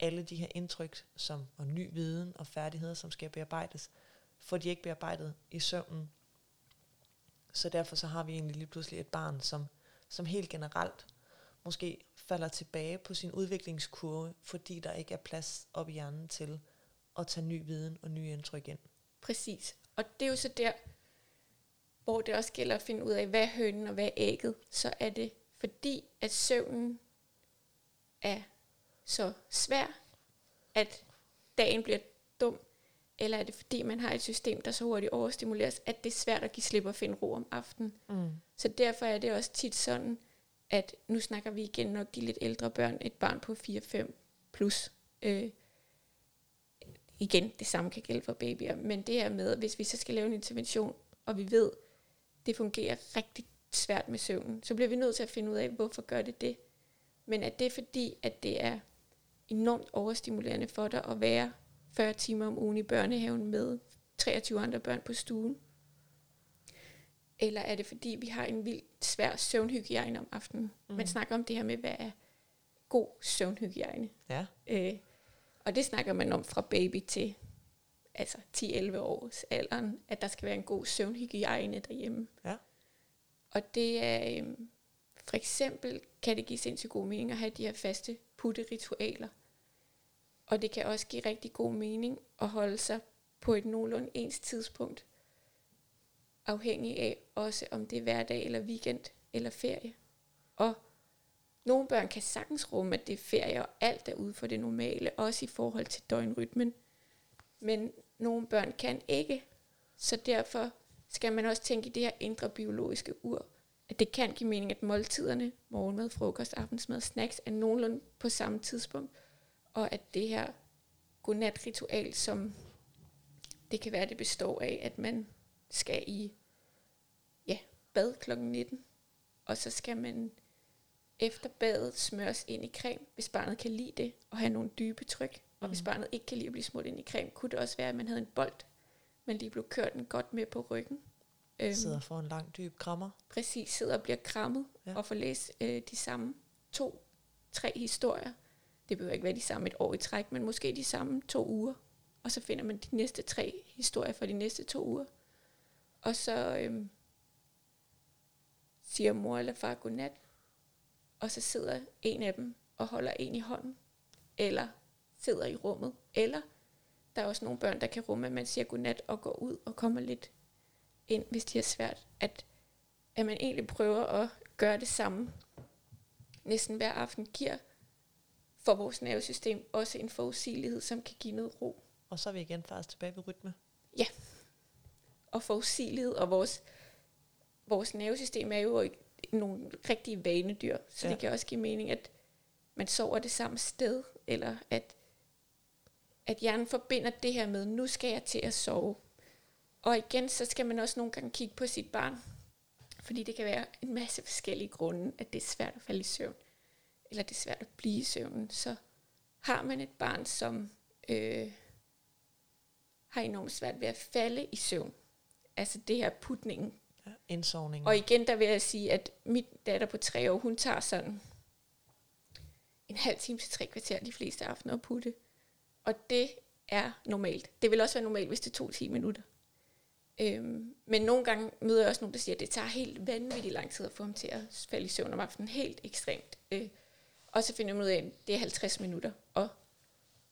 Alle de her indtryk som, og ny viden og færdigheder, som skal bearbejdes, får de ikke bearbejdet i søvnen. Så derfor så har vi egentlig lige pludselig et barn, som, som helt generelt måske falder tilbage på sin udviklingskurve, fordi der ikke er plads op i hjernen til at tage ny viden og nye indtryk ind. Præcis. Og det er jo så der, hvor det også gælder at finde ud af, hvad er hønen og hvad er ægget. Så er det fordi, at søvnen er så svær, at dagen bliver dum, eller er det fordi, man har et system, der så hurtigt overstimuleres, at det er svært at give slip og finde ro om aftenen. Mm. Så derfor er det også tit sådan, at nu snakker vi igen nok de lidt ældre børn, et barn på 4-5 plus. Øh, igen, det samme kan gælde for babyer, men det her med, hvis vi så skal lave en intervention, og vi ved, det fungerer rigtig svært med søvnen, så bliver vi nødt til at finde ud af, hvorfor gør det det. Men at det er fordi, at det er enormt overstimulerende for dig at være 40 timer om ugen i børnehaven med 23 andre børn på stuen, eller er det fordi, vi har en vildt svær søvnhygiejne om aftenen? Mm. Man snakker om det her med, hvad er god søvnhygiejne. Ja. Øh, og det snakker man om fra baby til altså 10-11 års alderen, at der skal være en god søvnhygiejne derhjemme. Ja. Og det er, øh, for eksempel kan det give sindssygt god mening at have de her faste putteritualer. Og det kan også give rigtig god mening at holde sig på et nogenlunde ens tidspunkt afhængig af også, om det er hverdag eller weekend eller ferie. Og nogle børn kan sagtens rumme, at det er ferie, og alt er ude for det normale, også i forhold til døgnrytmen. Men nogle børn kan ikke, så derfor skal man også tænke i det her indre biologiske ur, at det kan give mening, at måltiderne, morgenmad, frokost, aftensmad snacks, er nogenlunde på samme tidspunkt, og at det her godnatritual, som det kan være, det består af, at man skal i ja, bad kl. 19, og så skal man efter badet smøres ind i creme, hvis barnet kan lide det, og have nogle dybe tryk. Og mm. hvis barnet ikke kan lide at blive smurt ind i creme, kunne det også være, at man havde en bold, men lige blev kørt den godt med på ryggen. Øhm, sidder for en lang, dyb krammer. Præcis, sidder og bliver krammet, ja. og får læst øh, de samme to, tre historier. Det behøver ikke være de samme et år i træk, men måske de samme to uger. Og så finder man de næste tre historier for de næste to uger. Og så øhm, siger mor eller far godnat, og så sidder en af dem og holder en i hånden, eller sidder i rummet, eller der er også nogle børn, der kan rumme, at man siger godnat og går ud og kommer lidt ind, hvis de er svært, at, at man egentlig prøver at gøre det samme næsten hver aften, giver for vores nervesystem også en forudsigelighed, som kan give noget ro. Og så er vi igen faktisk tilbage ved rytme. Ja. Og forudsigelighed, og vores, vores nervesystem er jo nogle rigtige vanedyr, så ja. det kan også give mening, at man sover det samme sted, eller at, at hjernen forbinder det her med, nu skal jeg til at sove. Og igen, så skal man også nogle gange kigge på sit barn, fordi det kan være en masse forskellige grunde, at det er svært at falde i søvn, eller det er svært at blive i søvnen. Så har man et barn, som øh, har enormt svært ved at falde i søvn, altså det her putningen, ja, indsovning. Og igen, der vil jeg sige, at mit datter på tre år, hun tager sådan en halv time til tre kvarter de fleste aftener at putte. Og det er normalt. Det vil også være normalt, hvis det tog 10 minutter. Øhm, men nogle gange møder jeg også nogen, der siger, at det tager helt vanvittigt lang tid at få ham til at falde i søvn om aftenen. Helt ekstremt. Øh, og så finder man ud af, at det er 50 minutter. Og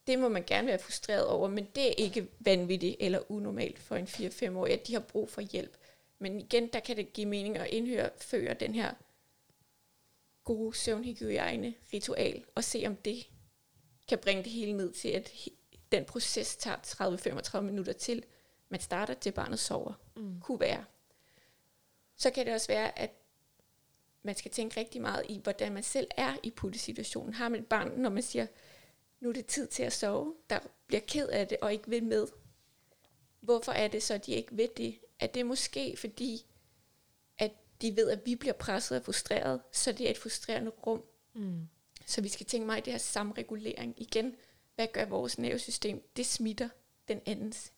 det må man gerne være frustreret over, men det er ikke vanvittigt eller unormalt for en 4-5-årig, at de har brug for hjælp. Men igen, der kan det give mening at indhøre føre den her gode søvnhygiejne ritual, og se om det kan bringe det hele ned til, at den proces tager 30-35 minutter til, man starter til barnet sover. Mm. Kunne være. Så kan det også være, at man skal tænke rigtig meget i, hvordan man selv er i puttesituationen. Har man et barn, når man siger, nu er det tid til at sove, der bliver ked af det og ikke vil med. Hvorfor er det så, at de ikke ved det? Er det måske fordi, at de ved, at vi bliver presset og frustreret, så det er et frustrerende rum. Mm. Så vi skal tænke meget i det her samregulering. Igen, hvad gør vores nervesystem? Det smitter den andens.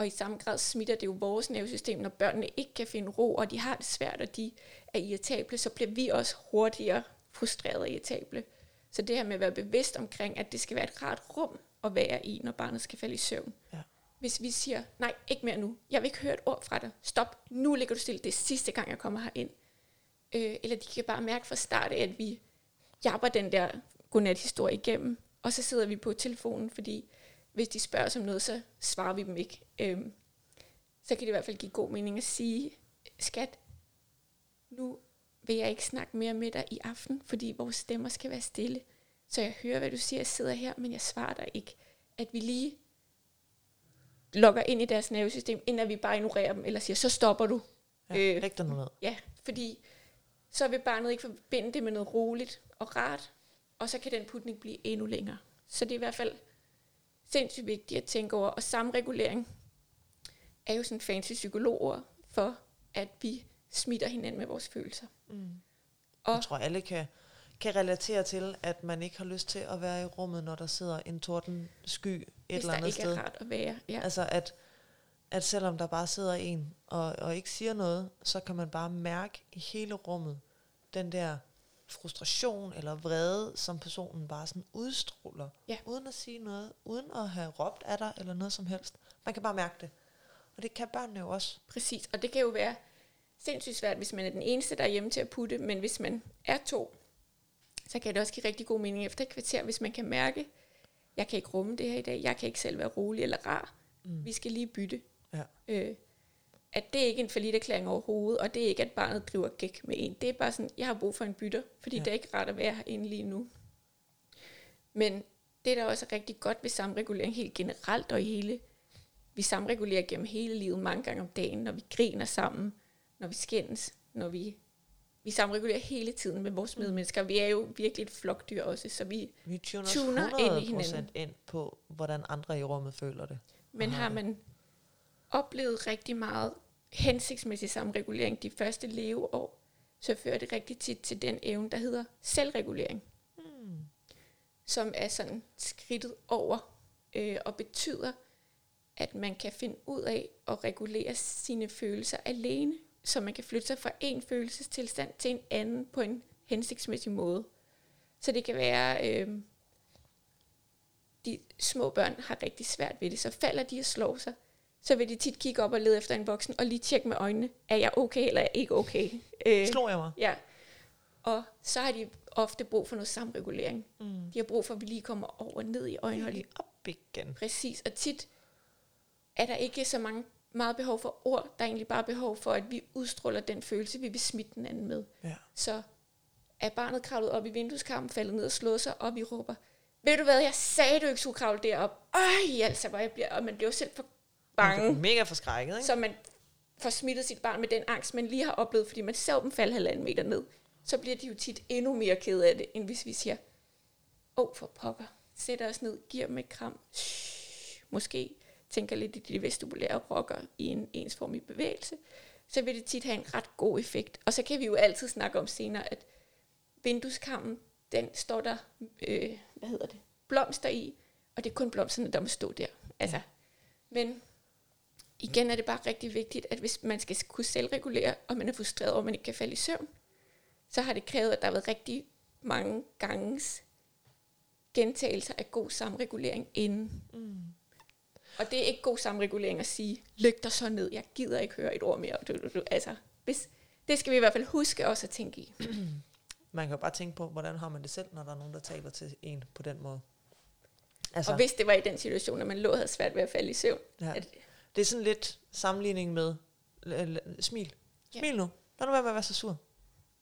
Og i samme grad smitter det jo vores nervesystem, når børnene ikke kan finde ro, og de har det svært, og de er irritable, så bliver vi også hurtigere frustrerede og irritable. Så det her med at være bevidst omkring, at det skal være et rart rum at være i, når barnet skal falde i søvn. Ja. Hvis vi siger, nej, ikke mere nu. Jeg vil ikke høre et ord fra dig. Stop. Nu ligger du stille. Det er sidste gang, jeg kommer ind. Øh, eller de kan bare mærke fra start af, at vi jabber den der godnat-historie igennem. Og så sidder vi på telefonen, fordi hvis de spørger os om noget, så svarer vi dem ikke. Øhm, så kan det i hvert fald give god mening at sige, skat, nu vil jeg ikke snakke mere med dig i aften, fordi vores stemmer skal være stille. Så jeg hører, hvad du siger, jeg sidder her, men jeg svarer dig ikke. At vi lige logger ind i deres nervesystem, inden vi bare ignorerer dem, eller siger, så stopper du. Ja, øh, dig noget. Ja, fordi så vil barnet ikke forbinde det med noget roligt og rart, og så kan den putning blive endnu længere. Så det er i hvert fald sindssygt vigtigt at tænke over. Og samregulering er jo sådan fancy psykologord for, at vi smitter hinanden med vores følelser. Mm. Og jeg tror, alle kan, kan relatere til, at man ikke har lyst til at være i rummet, når der sidder en torden sky et eller andet sted. Hvis der ikke er rart at være. Ja. Altså, at, at selvom der bare sidder en og, og ikke siger noget, så kan man bare mærke i hele rummet den der frustration eller vrede, som personen bare sådan udstråler, ja. uden at sige noget, uden at have råbt af dig eller noget som helst. Man kan bare mærke det. Og det kan børnene jo også. Præcis, og det kan jo være sindssygt svært, hvis man er den eneste, der er hjemme til at putte, men hvis man er to, så kan det også give rigtig god mening efter et kvarter, hvis man kan mærke, jeg kan ikke rumme det her i dag, jeg kan ikke selv være rolig eller rar, mm. vi skal lige bytte. Ja. Øh, at det ikke er en forlidt erklæring overhovedet, og det er ikke, at barnet driver gæk med en. Det er bare sådan, jeg har brug for en bytter, fordi ja. det er ikke rart at være herinde lige nu. Men det, der også er rigtig godt ved samregulering helt generelt og i hele, vi samregulerer gennem hele livet mange gange om dagen, når vi griner sammen, når vi skændes, når vi vi samregulerer hele tiden med vores mm. medmennesker. Vi er jo virkelig et flokdyr også, så vi, vi tuner, tuner ind i hinanden. ind på, hvordan andre i rummet føler det. Men har man oplevet rigtig meget hensigtsmæssig samregulering de første leveår, så fører det rigtig tit til den evne, der hedder selvregulering. Hmm. Som er sådan skridtet over øh, og betyder, at man kan finde ud af at regulere sine følelser alene, så man kan flytte sig fra en følelsestilstand til en anden på en hensigtsmæssig måde. Så det kan være, øh, de små børn har rigtig svært ved det, så falder de og slår sig, så vil de tit kigge op og lede efter en voksen, og lige tjekke med øjnene, er jeg okay eller er jeg ikke okay? Øh, Slår jeg mig? Ja. Og så har de ofte brug for noget samregulering. Mm. De har brug for, at vi lige kommer over ned i øjnene. Lige op igen. Præcis. Og tit er der ikke så mange, meget behov for ord. Der er egentlig bare behov for, at vi udstråler den følelse, vi vil smitte den anden med. Ja. Så er barnet kravlet op i vindueskarmen, faldet ned og slået sig op, i råber, ved du hvad, jeg sagde, du ikke skulle kravle derop. Øj, altså, hvor jeg bliver, og man bliver jo selv for bange. Mega forskrækket, ikke? Så man får smittet sit barn med den angst, man lige har oplevet, fordi man så dem falde halvanden meter ned. Så bliver de jo tit endnu mere ked af det, end hvis vi siger, åh, oh, for pokker, sætter os ned, giver dem et kram, Shh, måske tænker lidt i de vestibulære rocker i en ensformig bevægelse, så vil det tit have en ret god effekt. Og så kan vi jo altid snakke om senere, at vindueskammen, den står der, øh, hvad hedder det, blomster i, og det er kun blomsterne, der må stå der. Altså, ja. Men igen er det bare rigtig vigtigt, at hvis man skal kunne selvregulere, og man er frustreret over, at man ikke kan falde i søvn, så har det krævet, at der har været rigtig mange ganges gentagelser af god samregulering inden. Mm. Og det er ikke god samregulering at sige, læg dig så ned, jeg gider ikke høre et ord mere. Du, du, du. Altså, hvis, det skal vi i hvert fald huske også at tænke i. man kan jo bare tænke på, hvordan har man det selv, når der er nogen, der taler til en på den måde. Altså, og hvis det var i den situation, at man lå havde svært ved at falde i søvn. Ja. At, det er sådan lidt sammenligning med smil. Smil ja. nu. Lad nu være med at være så sur.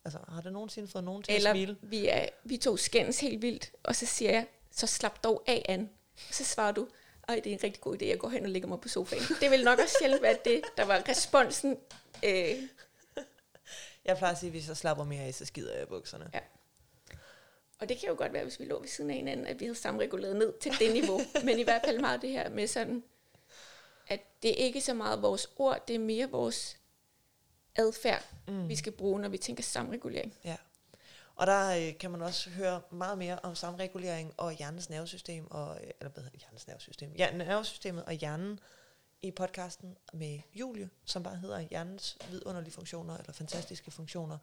Altså, har det nogensinde fået nogen til Eller at smile? vi, er, vi to skændes helt vildt, og så siger jeg, så slap dog af, an. Så svarer du, ej, det er en rigtig god idé, jeg går hen og lægger mig på sofaen. Det vil nok også sjældent være det, der var responsen. Øh, Jeg plejer at sige, at hvis jeg slapper mere af, så skider jeg i bukserne. Ja. Og det kan jo godt være, hvis vi lå ved siden af hinanden, at vi havde samreguleret ned til det niveau. Men i hvert fald meget det her med sådan, at det er ikke så meget vores ord, det er mere vores adfærd, mm. vi skal bruge, når vi tænker samregulering. Ja. Og der øh, kan man også høre meget mere om samregulering og hjernens nervesystem, og, øh, eller hvad hedder hjernens nervesystem? Ja, nervesystemet og hjernen i podcasten med Julie, som bare hedder Hjernens vidunderlige funktioner, eller fantastiske funktioner,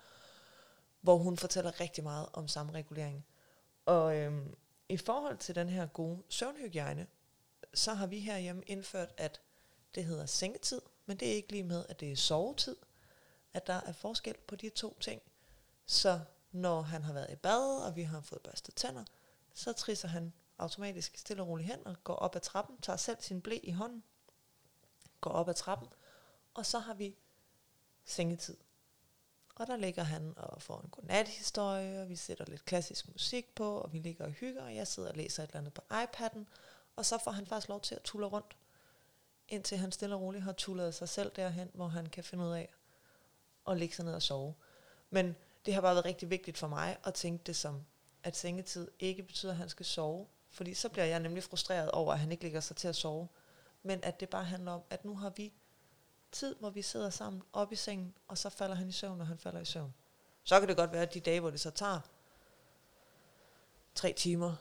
hvor hun fortæller rigtig meget om samregulering. Og øhm, i forhold til den her gode søvnhygiejne, så har vi herhjemme indført, at det hedder sengetid, men det er ikke lige med, at det er sovetid, at der er forskel på de to ting. Så når han har været i bad, og vi har fået børstet tænder, så trisser han automatisk stille og roligt hen og går op ad trappen, tager selv sin blæ i hånden, går op ad trappen, og så har vi sengetid. Og der ligger han og får en godnathistorie, og vi sætter lidt klassisk musik på, og vi ligger og hygger, og jeg sidder og læser et eller andet på iPad'en, og så får han faktisk lov til at tulle rundt, indtil han stille og roligt har tullet sig selv derhen, hvor han kan finde ud af at ligge sig ned og sove. Men det har bare været rigtig vigtigt for mig at tænke det som, at sengetid ikke betyder, at han skal sove, fordi så bliver jeg nemlig frustreret over, at han ikke ligger sig til at sove, men at det bare handler om, at nu har vi tid, hvor vi sidder sammen op i sengen, og så falder han i søvn, når han falder i søvn. Så kan det godt være, at de dage, hvor det så tager tre timer,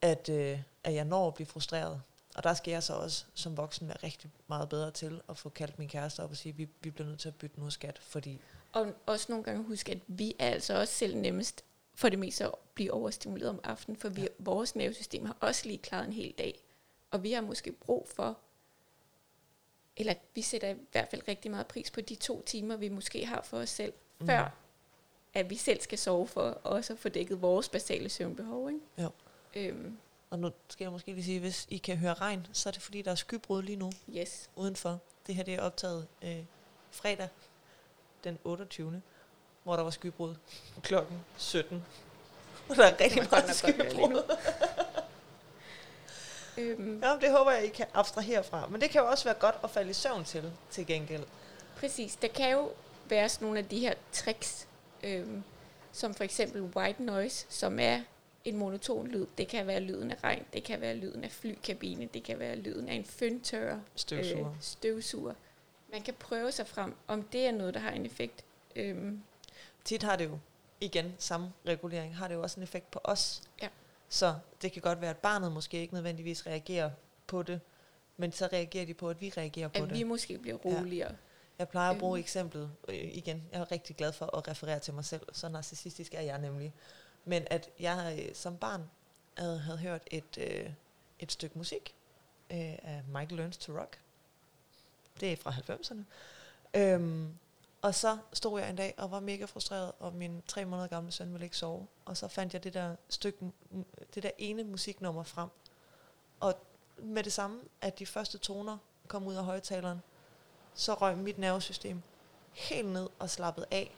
at, øh, at jeg når at blive frustreret. Og der skal jeg så også som voksen være rigtig meget bedre til at få kaldt min kæreste op og sige, at vi, vi bliver nødt til at bytte noget skat, fordi... Og også nogle gange huske, at vi er altså også selv nemmest for det meste at blive overstimuleret om aftenen, for vi, ja. vores nervesystem har også lige klaret en hel dag. Og vi har måske brug for, eller vi sætter i hvert fald rigtig meget pris på de to timer, vi måske har for os selv, mm. før at vi selv skal sove for også at få dækket vores basale søvnbehov. Ikke? Jo. Øhm, Og nu skal jeg måske lige sige, hvis I kan høre regn, så er det fordi, der er skybrud lige nu yes. udenfor. Det her det er optaget øh, fredag den 28. hvor der var skybrud klokken 17. Og der er rigtig meget skybrud. Øhm, Ja, det håber jeg, I kan abstrahere fra. Men det kan jo også være godt at falde i søvn til, til gengæld. Præcis. Der kan jo være sådan nogle af de her tricks, øhm, som for eksempel white noise, som er en monoton lyd. Det kan være lyden af regn, det kan være lyden af flykabine, det kan være lyden af en føntørrer, Støvsuger. øh, støvsuger. Man kan prøve sig frem, om det er noget, der har en effekt. Øhm, Tit har det jo, igen, samme regulering, har det jo også en effekt på os. Ja. Så det kan godt være, at barnet måske ikke nødvendigvis reagerer på det, men så reagerer de på, at vi reagerer på at det. vi måske bliver roligere. Jeg plejer at bruge Øhm. eksemplet øh, igen. Jeg er rigtig glad for at referere til mig selv. Så narcissistisk er jeg nemlig. Men at jeg øh, som barn havde, havde hørt et, øh, et stykke musik øh, af Michael Learns to Rock. Det er fra 90'erne. Øhm, og så stod jeg en dag og var mega frustreret, og min tre måneder gamle søn ville ikke sove. Og så fandt jeg det der stykke, det der ene musiknummer frem. Og med det samme, at de første toner kom ud af højtaleren, så røg mit nervesystem helt ned og slappede af,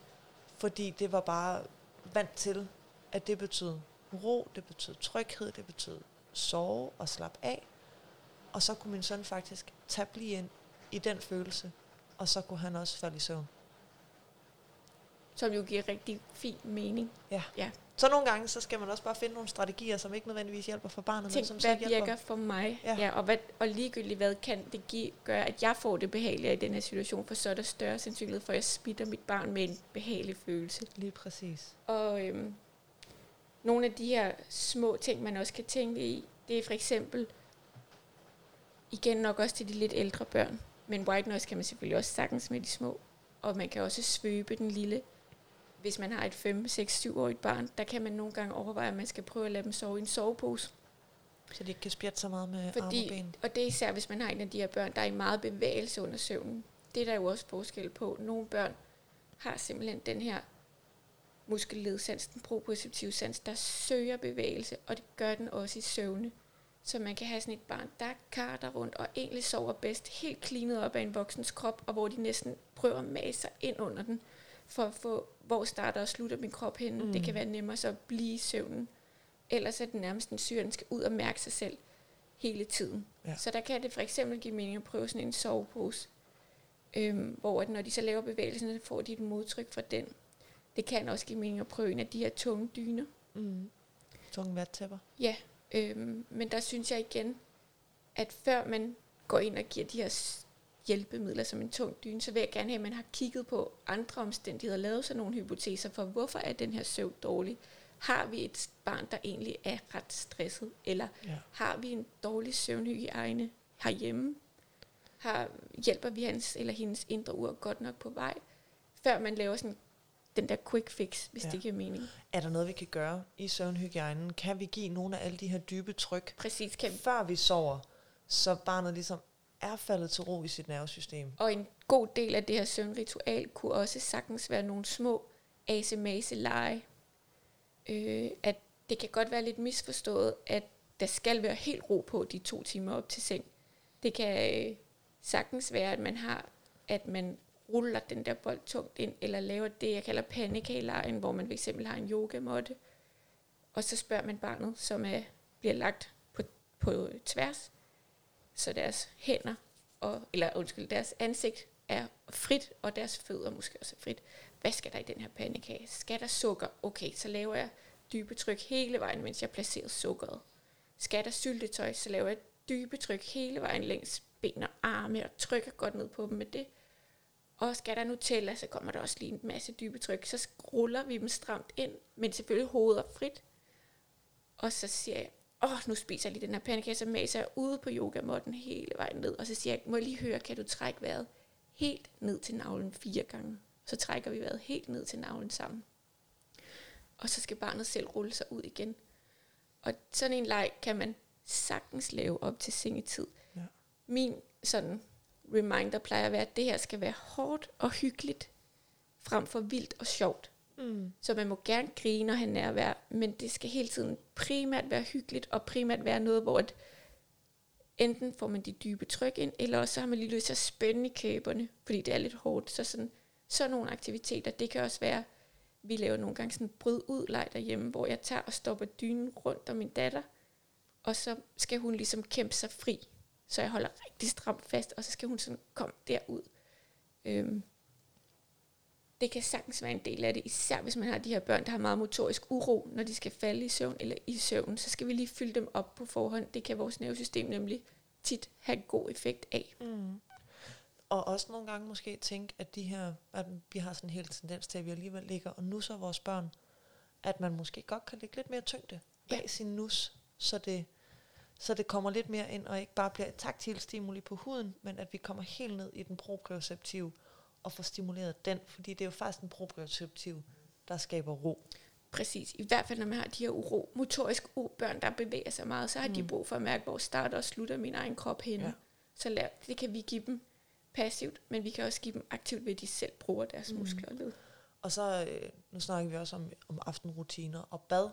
fordi det var bare vant til, at det betød ro, det betød tryghed, det betød sove og slappe af. Og så kunne min søn faktisk tage lige ind i den følelse, og så kunne han også falde i søvn. Som jo giver rigtig fin mening. Så nogle gange, så skal man også bare finde nogle strategier, som ikke nødvendigvis hjælper for barnet, men Tænk, som så hvad hjælper. virker for mig? Ja. Ja. Ja, og, hvad, og ligegyldigt hvad kan det give, gøre, at jeg får det behageligere i den her situation, for så er der større sandsynlighed for, at jeg smitter mit barn med en behagelig følelse. Lige præcis. Og øhm, nogle af de her små ting, man også kan tænke i, det er for eksempel, igen nok også til de lidt ældre børn, men white noise kan man selvfølgelig også sagtens med de små, og man kan også svøbe den lille. Hvis man har et 5, 6, 7-årigt barn, der kan man nogle gange overveje, at man skal prøve at lade dem sove i en sovepose. Så de ikke kan spjætte så meget med Fordi- arme og ben. Og det er især, hvis man har en af de her børn, der er i meget bevægelse under søvnen. Det er der jo også forskel på. Nogle børn har simpelthen den her muskelledsans, den proprioceptive sans, der søger bevægelse, og det gør den også i søvne. Så man kan have sådan et barn, der karter rundt og egentlig sover bedst helt klinet op af en voksens krop, og hvor de næsten prøver at mase sig ind under den, for at få, hvor starter og slutter min krop henne. Mm. Det kan være nemmere så at blive i søvnen. ellers er det nærmest en syren skal ud og mærke sig selv hele tiden. Ja. Så der kan det for eksempel give mening at prøve sådan en sovepose, øhm, hvor at når de så laver bevægelsen, så får de et modtryk fra den. Det kan også give mening at prøve en af de her tunge dyner. Mm. Tunge vattæpper. Ja, øhm, men der synes jeg igen, at før man går ind og giver de her hjælpemidler som en tung dyne, så vil jeg gerne have, at man har kigget på andre omstændigheder, lavet sådan nogle hypoteser for, hvorfor er den her søvn dårlig? Har vi et barn, der egentlig er ret stresset? Eller Ja. har vi en dårlig søvnhygiejne herhjemme? Har, hjælper vi hans eller hendes indre ur godt nok på vej? Før man laver sådan den der quick fix, hvis Ja. det giver mening. Er der noget, vi kan gøre i søvnhygiejnen? Kan vi give nogle af alle de her dybe tryk, Præcis, kan før vi sover, så barnet ligesom er faldet til ro i sit nervesystem? Og en god del af det her søvnritual kunne også sagtens være nogle små asemase lege. Øh, at det kan godt være lidt misforstået, at der skal være helt ro på de to timer op til seng. Det kan øh, sagtens være, at man har, at man ruller den der bold tungt ind, eller laver det, jeg kalder panikalejen, hvor man fx har en yogamåtte, og så spørger man barnet, som er, bliver lagt på, på tværs, så deres hænder og, eller undskyld, deres ansigt er frit, og deres fødder måske også er frit. Hvad skal der i den her pandekage? Skal der sukker? Okay, så laver jeg dybe tryk hele vejen, mens jeg placerer sukkeret. Skal der syltetøj, så laver jeg dybe tryk hele vejen længs ben og arme, og trykker godt ned på dem med det. Og skal der Nutella, så kommer der også lige en masse dybe tryk. Så ruller vi dem stramt ind, men selvfølgelig hovedet er frit. Og så siger jeg, åh, oh, nu spiser jeg lige den her pandekage, så maser jeg ude på yogamotten hele vejen ned. Og så siger jeg, må jeg lige høre, kan du trække vejret helt ned til navlen fire gange? Så trækker vi vejret helt ned til navlen sammen. Og så skal barnet selv rulle sig ud igen. Og sådan en leg kan man sagtens lave op til sengetid. Ja. Min sådan reminder plejer at være, at det her skal være hårdt og hyggeligt, frem for vildt og sjovt. Mm. Så man må gerne grine og have nærvær, men det skal hele tiden primært være hyggeligt, og primært være noget, hvor at enten får man de dybe tryk ind, eller også så har man lige lyst til at spænde i kæberne, fordi det er lidt hårdt. Så sådan, sådan nogle aktiviteter, det kan også være, vi laver nogle gange sådan en bryd ud leg derhjemme, hvor jeg tager og stopper dynen rundt om min datter, og så skal hun ligesom kæmpe sig fri. Så jeg holder rigtig stramt fast, og så skal hun sådan komme derud. Øhm, det kan sagtens være en del af det, især hvis man har de her børn, der har meget motorisk uro, når de skal falde i søvn eller i søvn, så skal vi lige fylde dem op på forhånd. Det kan vores nervesystem nemlig tit have god effekt af. Mm. Og også nogle gange måske tænke, at de her, at vi har sådan en hel tendens til, at vi alligevel ligger og nusser vores børn, at man måske godt kan lægge lidt mere tyngde bag Ja. sin nus, så det, så det kommer lidt mere ind, og ikke bare bliver et taktil stimuli på huden, men at vi kommer helt ned i den proprioceptive og får stimuleret den, fordi det er jo faktisk den proprioceptive, der skaber ro. Præcis. I hvert fald, når man har de her uro, motorisk u-børn, der bevæger sig meget, så har mm. de brug for at mærke, hvor starter og slutter min egen krop henne. Ja. Så lær, det kan vi give dem passivt, men vi kan også give dem aktivt ved, at de selv bruger deres Mm. mm. muskler og led. Og så, øh, nu snakker vi også om, om aftenrutiner og bad,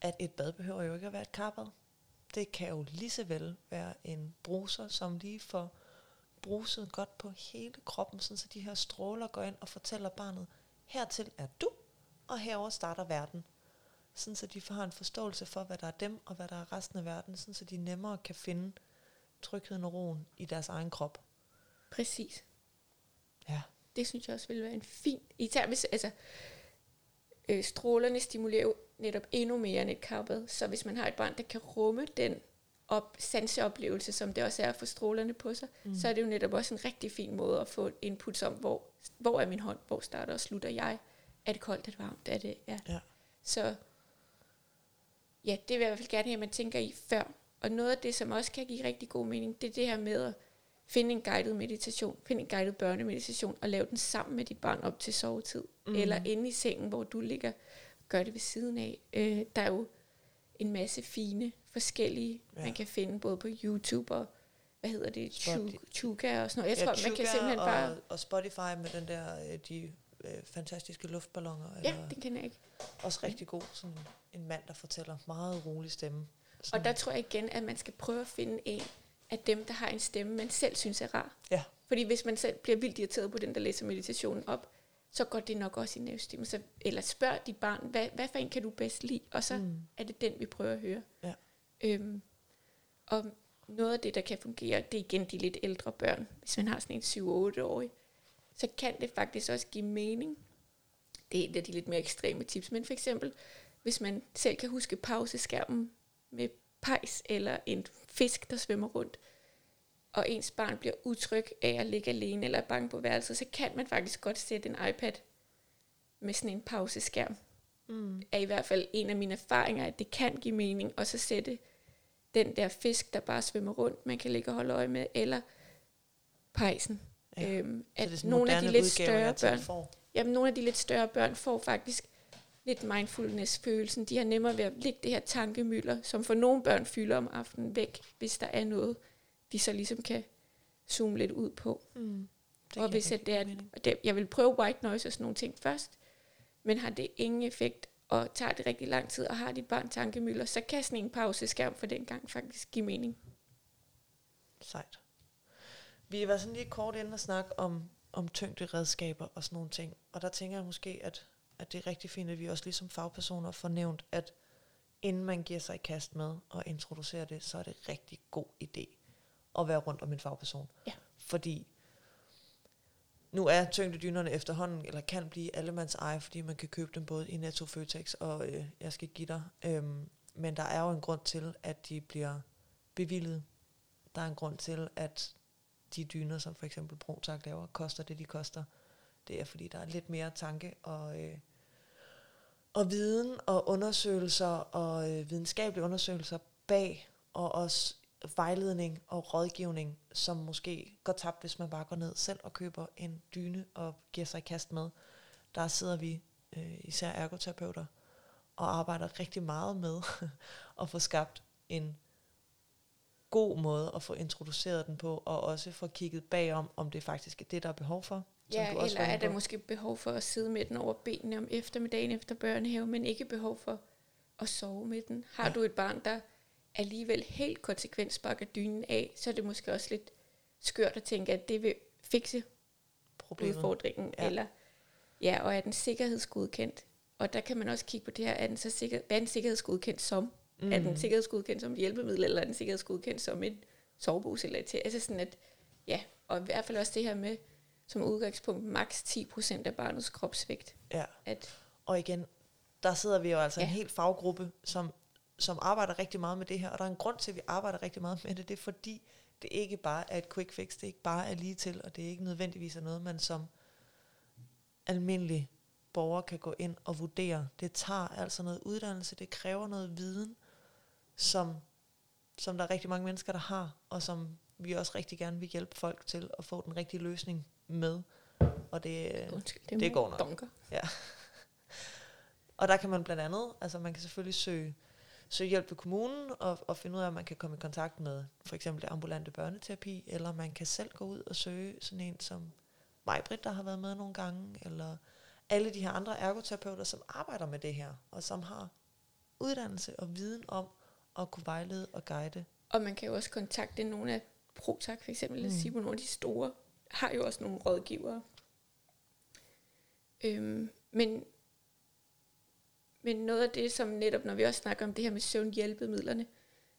at et bad behøver jo ikke at være et karbad. Det kan jo lige så vel være en bruser, som lige får bruset godt på hele kroppen, sådan så de her stråler går ind og fortæller barnet, hertil er du, og herover starter verden. Sådan så de får en forståelse for, hvad der er dem, og hvad der er resten af verden, sådan så de nemmere kan finde trygheden og roen i deres egen krop. Præcis. Ja. Det synes jeg også ville være en fin... Især hvis, altså, øh, strålerne stimulerer jo netop endnu mere end et karbad, så hvis man har et barn, der kan rumme den op, sanseoplevelse, som det også er at få strålerne på sig, mm. så er det jo netop også en rigtig fin måde at få input om, hvor, hvor er min hånd, hvor starter og slutter jeg, er det koldt, er det varmt, er det, ja. Ja. Så ja, det vil jeg i hvert fald gerne have, at man tænker i før. Og noget af det, som også kan give rigtig god mening, det er det her med at finde en guided meditation, finde en guided børnemeditation, og lave den sammen med dit barn op til sovetid. Mm. Eller inde i sengen, hvor du ligger, gør det ved siden af. Øh, der er jo en masse fine, forskellige, Ja. man kan finde både på YouTube og, hvad hedder det, Spotify. Chu- Chuga og sådan noget. Jeg ja, tror, man kan simpelthen og, bare... Og Spotify med den der, øh, de øh, fantastiske luftballoner. Ja, eller det kan jeg ikke. Også rigtig god, sådan en mand, der fortæller meget rolig stemme. Og der tror jeg igen, at man skal prøve at finde en af dem, der har en stemme, man selv synes er rar. Ja. Fordi hvis man selv bliver vildt irriteret på den, der læser meditationen op, så går det nok også i nervesystemet. Så, eller spørg dit barn, hvad, hvad for en kan du bedst lide? Og så mm. er det den, vi prøver at høre. Ja. Øhm, og noget af det, der kan fungere, det er igen de lidt ældre børn. Hvis man har sådan en 7-8-årig, så kan det faktisk også give mening. Det er et af de lidt mere ekstreme tips. Men for eksempel, hvis man selv kan huske pauseskærmen med pejs eller en fisk, der svømmer rundt, og ens barn bliver utryg af at ligge alene eller er bange på værelset, så kan man faktisk godt sætte en iPad med sådan en pauseskærm. Mm. Er i hvert fald en af mine erfaringer, at det kan give mening, og så sætte den der fisk, der bare svømmer rundt, man kan ligge og holde øje med, eller pejsen. Ja. Øhm, at nogle af de lidt større børn, får. jamen nogle af de lidt større børn får faktisk lidt mindfulness-følelsen. De har nemmere ved at lægge det her tankemøller, som for nogle børn fylder om aftenen væk, hvis der er noget, de så ligesom kan zoome lidt ud på. Mm. Det og hvis at det er, og det, jeg vil prøve white noise og sådan nogle ting først, men har det ingen effekt, og tager det rigtig lang tid, og har dit barn tankemøller, så kan sådan en pauseskærm for den gang faktisk give mening. Sejt. Vi var sådan lige kort inde og snakke om, om tyngde redskaber og sådan nogle ting. Og der tænker jeg måske, at, at det er rigtig fint, at vi også ligesom fagpersoner får nævnt, at inden man giver sig i kast med og introducerer det, så er det rigtig god idé at være rundt om en fagperson. Ja. Fordi nu er tyngdedynerne efterhånden, eller kan blive allemands eje, fordi man kan købe dem både i Netto, Føtex og øh, jeg skal give dig. Øhm, men der er jo en grund til, at de bliver bevillet. Der er en grund til, at de dyner, som for eksempel Brotak laver, koster det, de koster. Det er, fordi der er lidt mere tanke og, øh, og viden og undersøgelser og øh, videnskabelige undersøgelser bag, og også vejledning og rådgivning, som måske går tabt, hvis man bare går ned selv og køber en dyne og giver sig i kast med. Der sidder vi, øh, især ergoterapeuter, og arbejder rigtig meget med at få skabt en god måde at få introduceret den på, og også få kigget bagom, om det faktisk er det, der er behov for. som Ja, du også er der på. måske behov for at sidde med den over benene om eftermiddagen efter børnehave, men ikke behov for at sove med den. Har Ja. du et barn, der alligevel helt konsekvent sparker dynen af, så er det måske også lidt skørt at tænke, at det vil fikse Problemet. udfordringen. Ja. Eller, ja, og er den sikkerhedsgodkendt? Og der kan man også kigge på det her, er den så sikker, hvad er den sikkerhedsgodkendt som? Mm. Er den sikkerhedsgodkendt som et hjælpemiddel, eller er den sikkerhedsgodkendt som en sovebus? Eller til? Altså sådan at, ja, og i hvert fald også det her med, som udgangspunkt, maks 10% af barnets kropsvægt. Ja. At, Og igen, der sidder vi jo altså ja. en hel faggruppe, som, som arbejder rigtig meget med det her, og der er en grund til, at vi arbejder rigtig meget med det, det er fordi, det ikke bare er et quick fix, det er ikke bare er lige til, og det er ikke nødvendigvis er noget, man som almindelig borger kan gå ind og vurdere. Det tager altså noget uddannelse, det kræver noget viden, som, som der er rigtig mange mennesker, der har, og som vi også rigtig gerne vil hjælpe folk til at få den rigtige løsning med. Og det, undskyld, det må går nok. Dunker. Ja. Og der kan man blandt andet, altså man kan selvfølgelig søge, søge hjælp ved kommunen og, og finde ud af, om man kan komme i kontakt med for eksempel det ambulante børneterapi, eller man kan selv gå ud og søge sådan en som Majbrit, der har været med nogle gange, eller alle de her andre ergoterapeuter, som arbejder med det her, og som har uddannelse og viden om at kunne vejlede og guide. Og man kan jo også kontakte nogle af Protak for eksempel, Mm. sige, nogle af de store, har jo også nogle rådgivere. Øhm, men, men noget af det, som netop, når vi også snakker om det her med søvnhjælpemidlerne,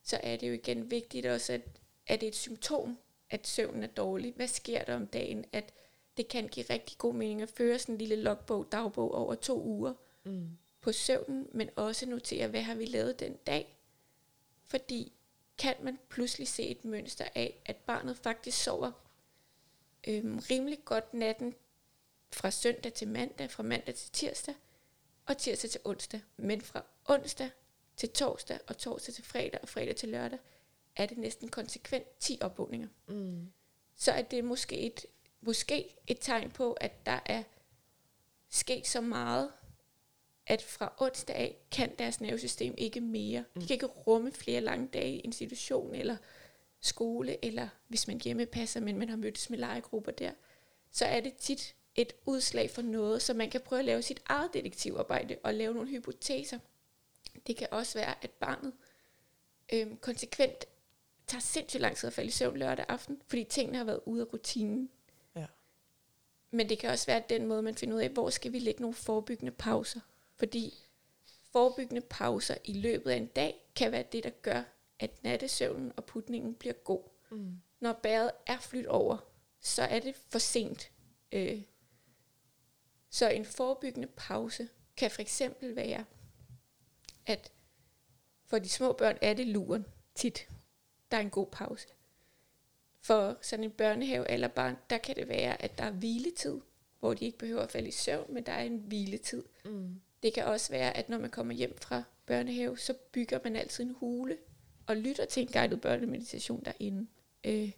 så er det jo igen vigtigt også, at er det et symptom, at søvnen er dårlig? Hvad sker der om dagen? At det kan give rigtig god mening at føre sådan en lille logbog, dagbog over to uger Mm. på søvnen, men også notere, hvad har vi lavet den dag? Fordi kan man pludselig se et mønster af, at barnet faktisk sover øhm, rimelig godt natten fra søndag til mandag, fra mandag til tirsdag, og tirsdag til onsdag. Men fra onsdag til torsdag, og torsdag til fredag, og fredag til lørdag, er det næsten konsekvent 10 opvågninger. Mm. Så er det måske et, måske et tegn på, at der er sket så meget, at fra onsdag af kan deres nervesystem ikke mere. De kan ikke rumme flere lange dage i institution eller skole, eller hvis man hjemme passer, men man har mødtes med legegrupper der, så er det tit et udslag for noget, så man kan prøve at lave sit eget detektivarbejde og lave nogle hypoteser. Det kan også være, at barnet øhm, konsekvent tager sindssygt lang tid at falde i søvn lørdag aften, fordi tingene har været ude af rutinen. Ja. Men det kan også være den måde, man finder ud af, hvor skal vi lægge nogle forebyggende pauser. Fordi forebyggende pauser i løbet af en dag kan være det, der gør, at nattesøvnen og putningen bliver god. Mm. Når bæret er flyttet over, så er det for sent. Øh, så en forebyggende pause kan for eksempel være, at for de små børn er det luren tit. Der er en god pause. For sådan en børnehave eller barn, der kan det være, at der er hviletid, hvor de ikke behøver at falde i søvn, men der er en hviletid. Mm. Det kan også være, at når man kommer hjem fra børnehave, så bygger man altid en hule og lytter til en guided børnemeditation derinde. Øh,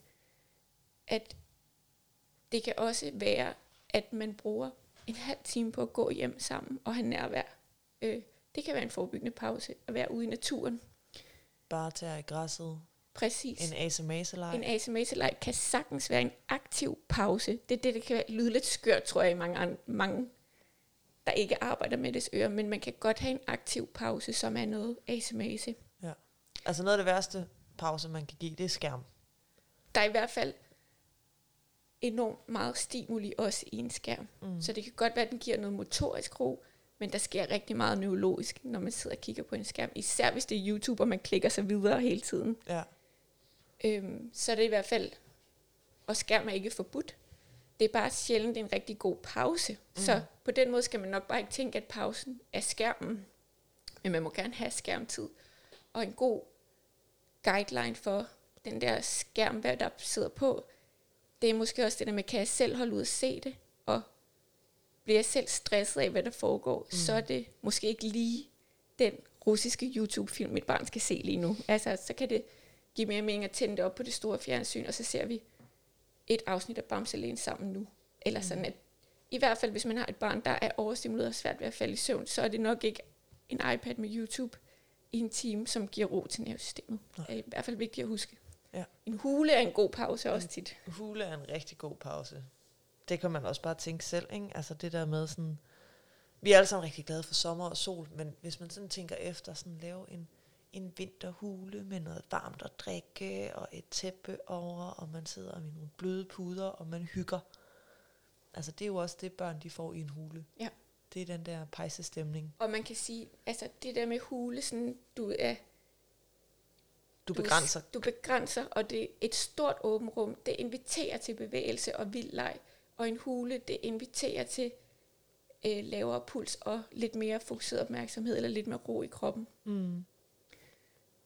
at det kan også være, at man bruger en halv time på at gå hjem sammen og have nærvær. Øh, det kan være en forebyggende pause at være ude i naturen. Bare tage i græsset. Præcis. En asamase-leg. En asamase-leg kan sagtens være en aktiv pause. Det er det, der kan lyde lidt skørt, tror jeg, i mange, an- mange der ikke arbejder med det ører, men man kan godt have en aktiv pause, som er noget asamase. Ja. Altså noget af det værste pause, man kan give, det er skærm. Der er i hvert fald enormt meget stimuli også i en skærm. Mm. Så det kan godt være, at den giver noget motorisk ro, men der sker rigtig meget neurologisk, når man sidder og kigger på en skærm. Især hvis det er YouTube, og man klikker sig videre hele tiden. Ja. Øhm, så er det i hvert fald, og skærm er ikke forbudt. Det er bare sjældent en rigtig god pause. Mm. Så på den måde skal man nok bare ikke tænke, at pausen er skærmen. Men man må gerne have skærmtid. Og en god guideline for den der skærm, hvad der sidder på, det er måske også det der med, kan jeg selv holde ud at se det? Og bliver jeg selv stresset af, hvad der foregår, mm. så er det måske ikke lige den russiske YouTube-film, mit barn skal se lige nu. Altså, så kan det give mere mening at tænde det op på det store fjernsyn, og så ser vi et afsnit af Bamse sammen nu. Eller sådan, at i hvert fald, hvis man har et barn, der er overstimuleret og svært ved at falde i søvn, så er det nok ikke en iPad med YouTube i en time, som giver ro til nervesystemet. Det er i hvert fald vigtigt at huske. Ja. En hule er en god pause også tit. Hule er en rigtig god pause. Det kan man også bare tænke selv, ikke? Altså det der med sådan... Vi er alle sammen rigtig glade for sommer og sol, men hvis man sådan tænker efter, sådan lave en, en vinterhule med noget varmt at drikke, og et tæppe over, og man sidder med nogle bløde puder, og man hygger. Altså det er jo også det, børn de får i en hule. Ja. Det er den der pejsestemning. Og man kan sige, altså det der med hule, sådan, du er Du Du- begrænser. Du begrænser, og det er et stort åbent rum. Det inviterer til bevægelse og vild leg. Og en hule, det inviterer til øh, lavere puls og lidt mere fokuseret opmærksomhed, eller lidt mere ro i kroppen. Mm.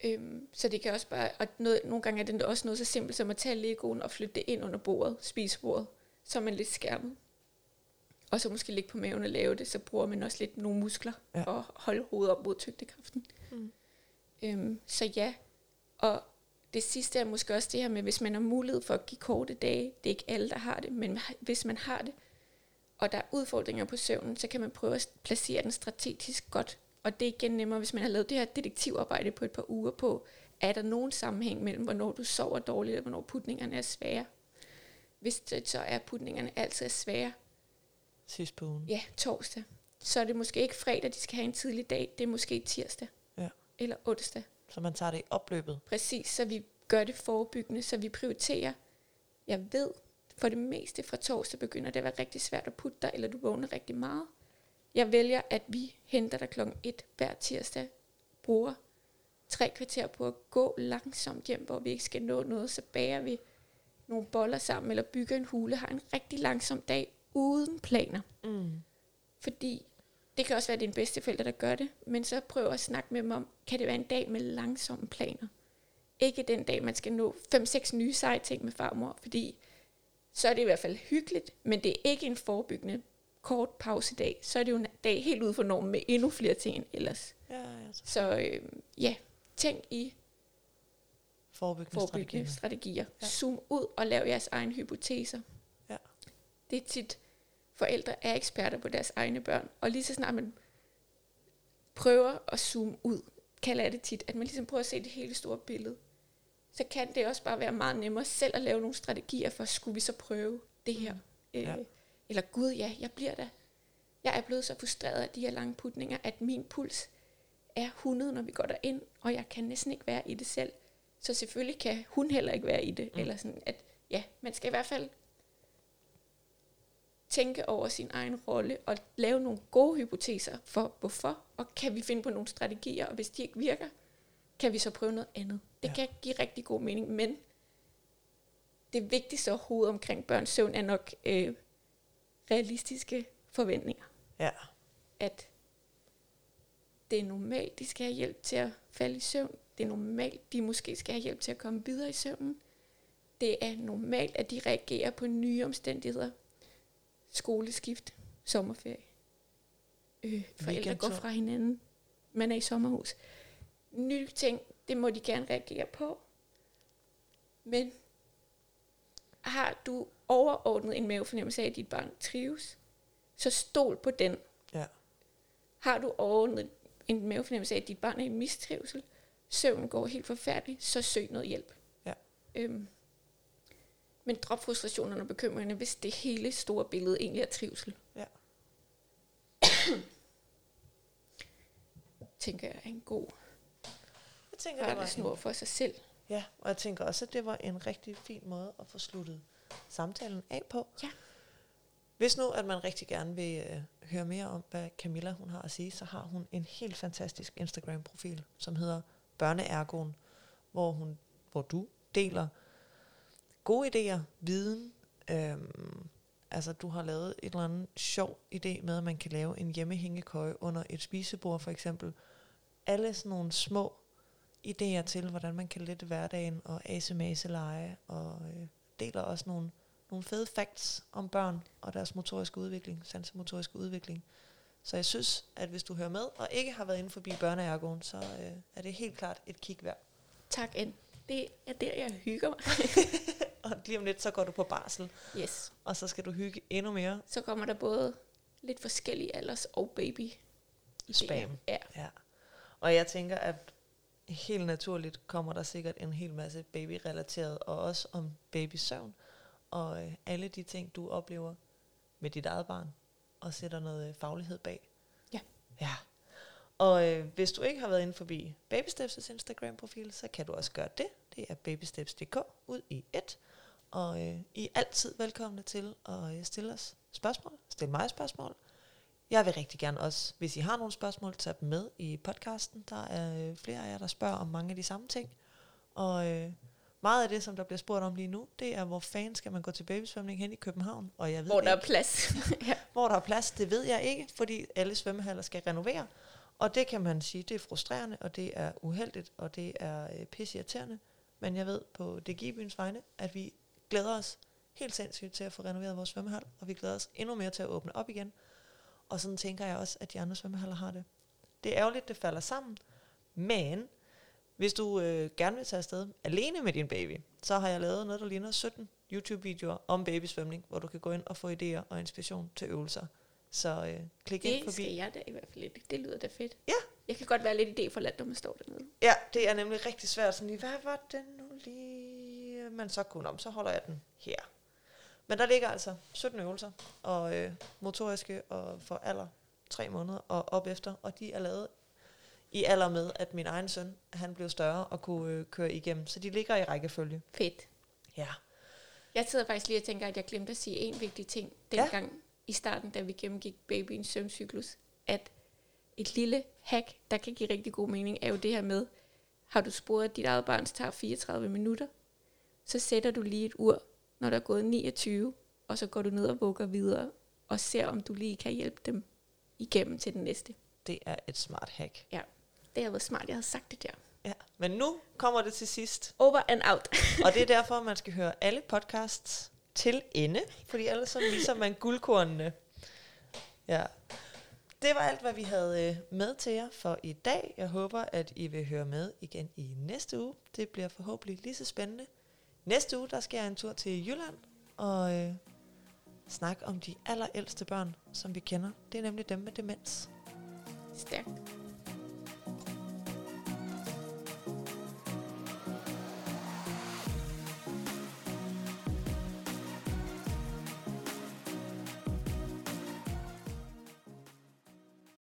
Øhm, så det kan også bare, og noget, nogle gange er det også noget så simpelt som at tage Legoen og flytte det ind under bordet, spisebordet, så man lidt skærmet. Og så måske ligge på maven og lave det, så bruger man også lidt nogle muskler ja. og holde hovedet op mod tyngdekraften. Mm. Øhm, så ja, og det sidste er måske også det her med, hvis man har mulighed for at give korte dage, det er ikke alle, der har det, men hvis man har det, og der er udfordringer på søvnen, så kan man prøve at placere den strategisk godt. Og det er igen nemmere, hvis man har lavet det her detektivarbejde på et par uger på, er der nogen sammenhæng mellem, hvornår du sover dårligt, og hvornår putningerne er svære. Hvis det så er, at putningerne altid er svære, Sidst på ugen. ja, torsdag, så er det måske ikke fredag, de skal have en tidlig dag, det er måske tirsdag. Ja. Eller onsdag. Så man tager det i opløbet. Præcis, så vi gør det forebyggende, så vi prioriterer. Jeg ved, for det meste fra torsdag begynder det at være rigtig svært at putte dig, eller du vågner rigtig meget. Jeg vælger, at vi henter dig klokken 1 hver tirsdag, bruger tre kvarter på at gå langsomt hjem, hvor vi ikke skal nå noget, så bager vi nogle boller sammen, eller bygger en hule, har en rigtig langsom dag, uden planer. Mm. Fordi det kan også være dine bedsteforældre, der gør det, men så prøv at snakke med dem om, kan det være en dag med langsomme planer? Ikke den dag, man skal nå 5-6 nye seje ting med farmor, fordi så er det i hvert fald hyggeligt, men det er ikke en forebyggende kort pausedag. Så er det jo en dag helt ude for normen med endnu flere ting end ellers. Ja, altså. Så øh, ja, tænk i Forebyggende, forebyggende strategier. strategier. Ja. Zoom ud og lav jeres egne hypoteser. Ja. Det er tit, forældre er eksperter på deres egne børn, og lige så snart man prøver at zoome ud, kalder jeg det tit, at man ligesom prøver at se det hele store billede, så kan det også bare være meget nemmere selv at lave nogle strategier for, skulle vi så prøve det her? Mm. Ja. Øh, eller gud ja, jeg bliver da. Jeg er blevet så frustreret af de her lange putninger, at min puls er 100, når vi går derind, og jeg kan næsten ikke være i det selv. Så selvfølgelig kan hun heller ikke være i det. Mm. Eller sådan, at ja, man skal i hvert fald tænke over sin egen rolle og lave nogle gode hypoteser for hvorfor, og kan vi finde på nogle strategier, og hvis de ikke virker, kan vi så prøve noget andet. Det Ja. kan give rigtig god mening, men det vigtigste overhovedet omkring børns søvn er nok øh, realistiske forventninger. Ja. At det er normalt, de skal have hjælp til at falde i søvn. Det er normalt, de måske skal have hjælp til at komme videre i søvnen. Det er normalt, at de reagerer på nye omstændigheder. Skoleskift, sommerferie. Øh, forældre går fra hinanden. Man er i sommerhus. Nye ting, det må de gerne reagere på. Men har du overordnet en mavefornemmelse af, at dit barn trives, så stol på den. Ja. Har du overordnet en mavefornemmelse af, at dit barn er i mistrivsel, søvnen går helt forfærdeligt, så søg noget hjælp. Ja. Øhm, men drop frustrationerne og bekymringerne, hvis det hele store billede egentlig er trivsel. Ja. Tænker jeg er en god Jeg tænker, det var en, for sig selv. ja, og jeg tænker også, at det var en rigtig fin måde at få sluttet samtalen af på. Ja. Hvis nu, at man rigtig gerne vil øh, høre mere om, hvad Camilla hun har at sige, så har hun en helt fantastisk Instagram-profil, som hedder Børneergoen, hvor, hun, hvor du deler gode idéer, viden. Øhm, altså, du har lavet et eller andet sjov idé med, at man kan lave en hjemmehængekøje under et spisebord, for eksempel. Alle sådan nogle små idéer til, hvordan man kan lette hverdagen og asemase-lege, og øh, deler også nogle, nogle fede facts om børn og deres motoriske udvikling, sansemotoriske udvikling. Så jeg synes, at hvis du hører med og ikke har været inde forbi børneergoen, så øh, er det helt klart et kig værd. Tak, Anne. Det er der, jeg hygger mig. Og lige om lidt, så går du på barsel, Yes. og så skal du hygge endnu mere. Så kommer der både lidt forskellige alders og baby. Spam. Ja. Ja. Og jeg tænker, at helt naturligt kommer der sikkert en hel masse babyrelateret, og også om babysøvn, og øh, alle de ting, du oplever med dit eget barn, og sætter noget øh, faglighed bag. Ja. Ja. Og øh, hvis du ikke har været inde forbi Babysteps' Instagram-profil, så kan du også gøre det. Det er babysteps.dk ud i et. Og øh, I er altid velkomne til at øh, stille os spørgsmål. Stil mig spørgsmål. Jeg vil rigtig gerne også, hvis I har nogle spørgsmål, tage dem med i podcasten. Der er øh, flere af jer, der spørger om mange af de samme ting. Og øh, meget af det, som der bliver spurgt om lige nu, det er, hvor fanden skal man gå til babysvømning hen i København? Og jeg ved Hvor der ikke, er plads. ja. hvor der er plads, det ved jeg ikke, fordi alle svømmehaller skal renovere. Og det kan man sige, det er frustrerende, og det er uheldigt, og det er øh, pisseirriterende. Men jeg ved på DGI-byens vegne, at vi glæder os helt sindssygt til at få renoveret vores svømmehal, og vi glæder os endnu mere til at åbne op igen. Og sådan tænker jeg også, at de andre svømmehaller har det. Det er ærgerligt, det falder sammen, men hvis du øh, gerne vil tage afsted alene med din baby, så har jeg lavet noget, der ligner 17 YouTube-videoer om babysvømning, hvor du kan gå ind og få idéer og inspiration til øvelser. Så øh, klik ind Det forbi. skal jeg da i hvert fald lidt. Det lyder da fedt. Ja. Jeg kan godt være lidt idé for land, når man står dernede. Ja, det er nemlig rigtig svært. Sådan lige, hvad var det nu lige? Men så kun om, så holder jeg den her. Men der ligger altså 17 øvelser, og øh, motoriske og for alder tre måneder og op efter, og de er lavet i alder med, at min egen søn, han blev større og kunne øh, køre igennem. Så de ligger i rækkefølge. Fedt. Ja. Jeg sidder faktisk lige og tænker, at jeg glemte at sige en vigtig ting Ja. dengang i starten, da vi gennemgik babyens søvncyklus, at et lille hack, der kan give rigtig god mening, er jo det her med, har du sporet, at dit eget barn tager 34 minutter, så sætter du lige et ur, når der er gået 29, og så går du ned og vugger videre, og ser, om du lige kan hjælpe dem igennem til den næste. Det er et smart hack. Ja, det har været smart, jeg havde sagt det der. Ja. Men nu kommer det til sidst. Over and out. Og det er derfor, man skal høre alle podcasts til ende, fordi ellers så misser man guldkornene. Ja. Det var alt, hvad vi havde øh, med til jer for i dag. Jeg håber, at I vil høre med igen i næste uge. Det bliver forhåbentlig lige så spændende. Næste uge, der skal jeg en tur til Jylland og øh, snakke om de allerældste børn, som vi kender. Det er nemlig dem med demens. Stærkt.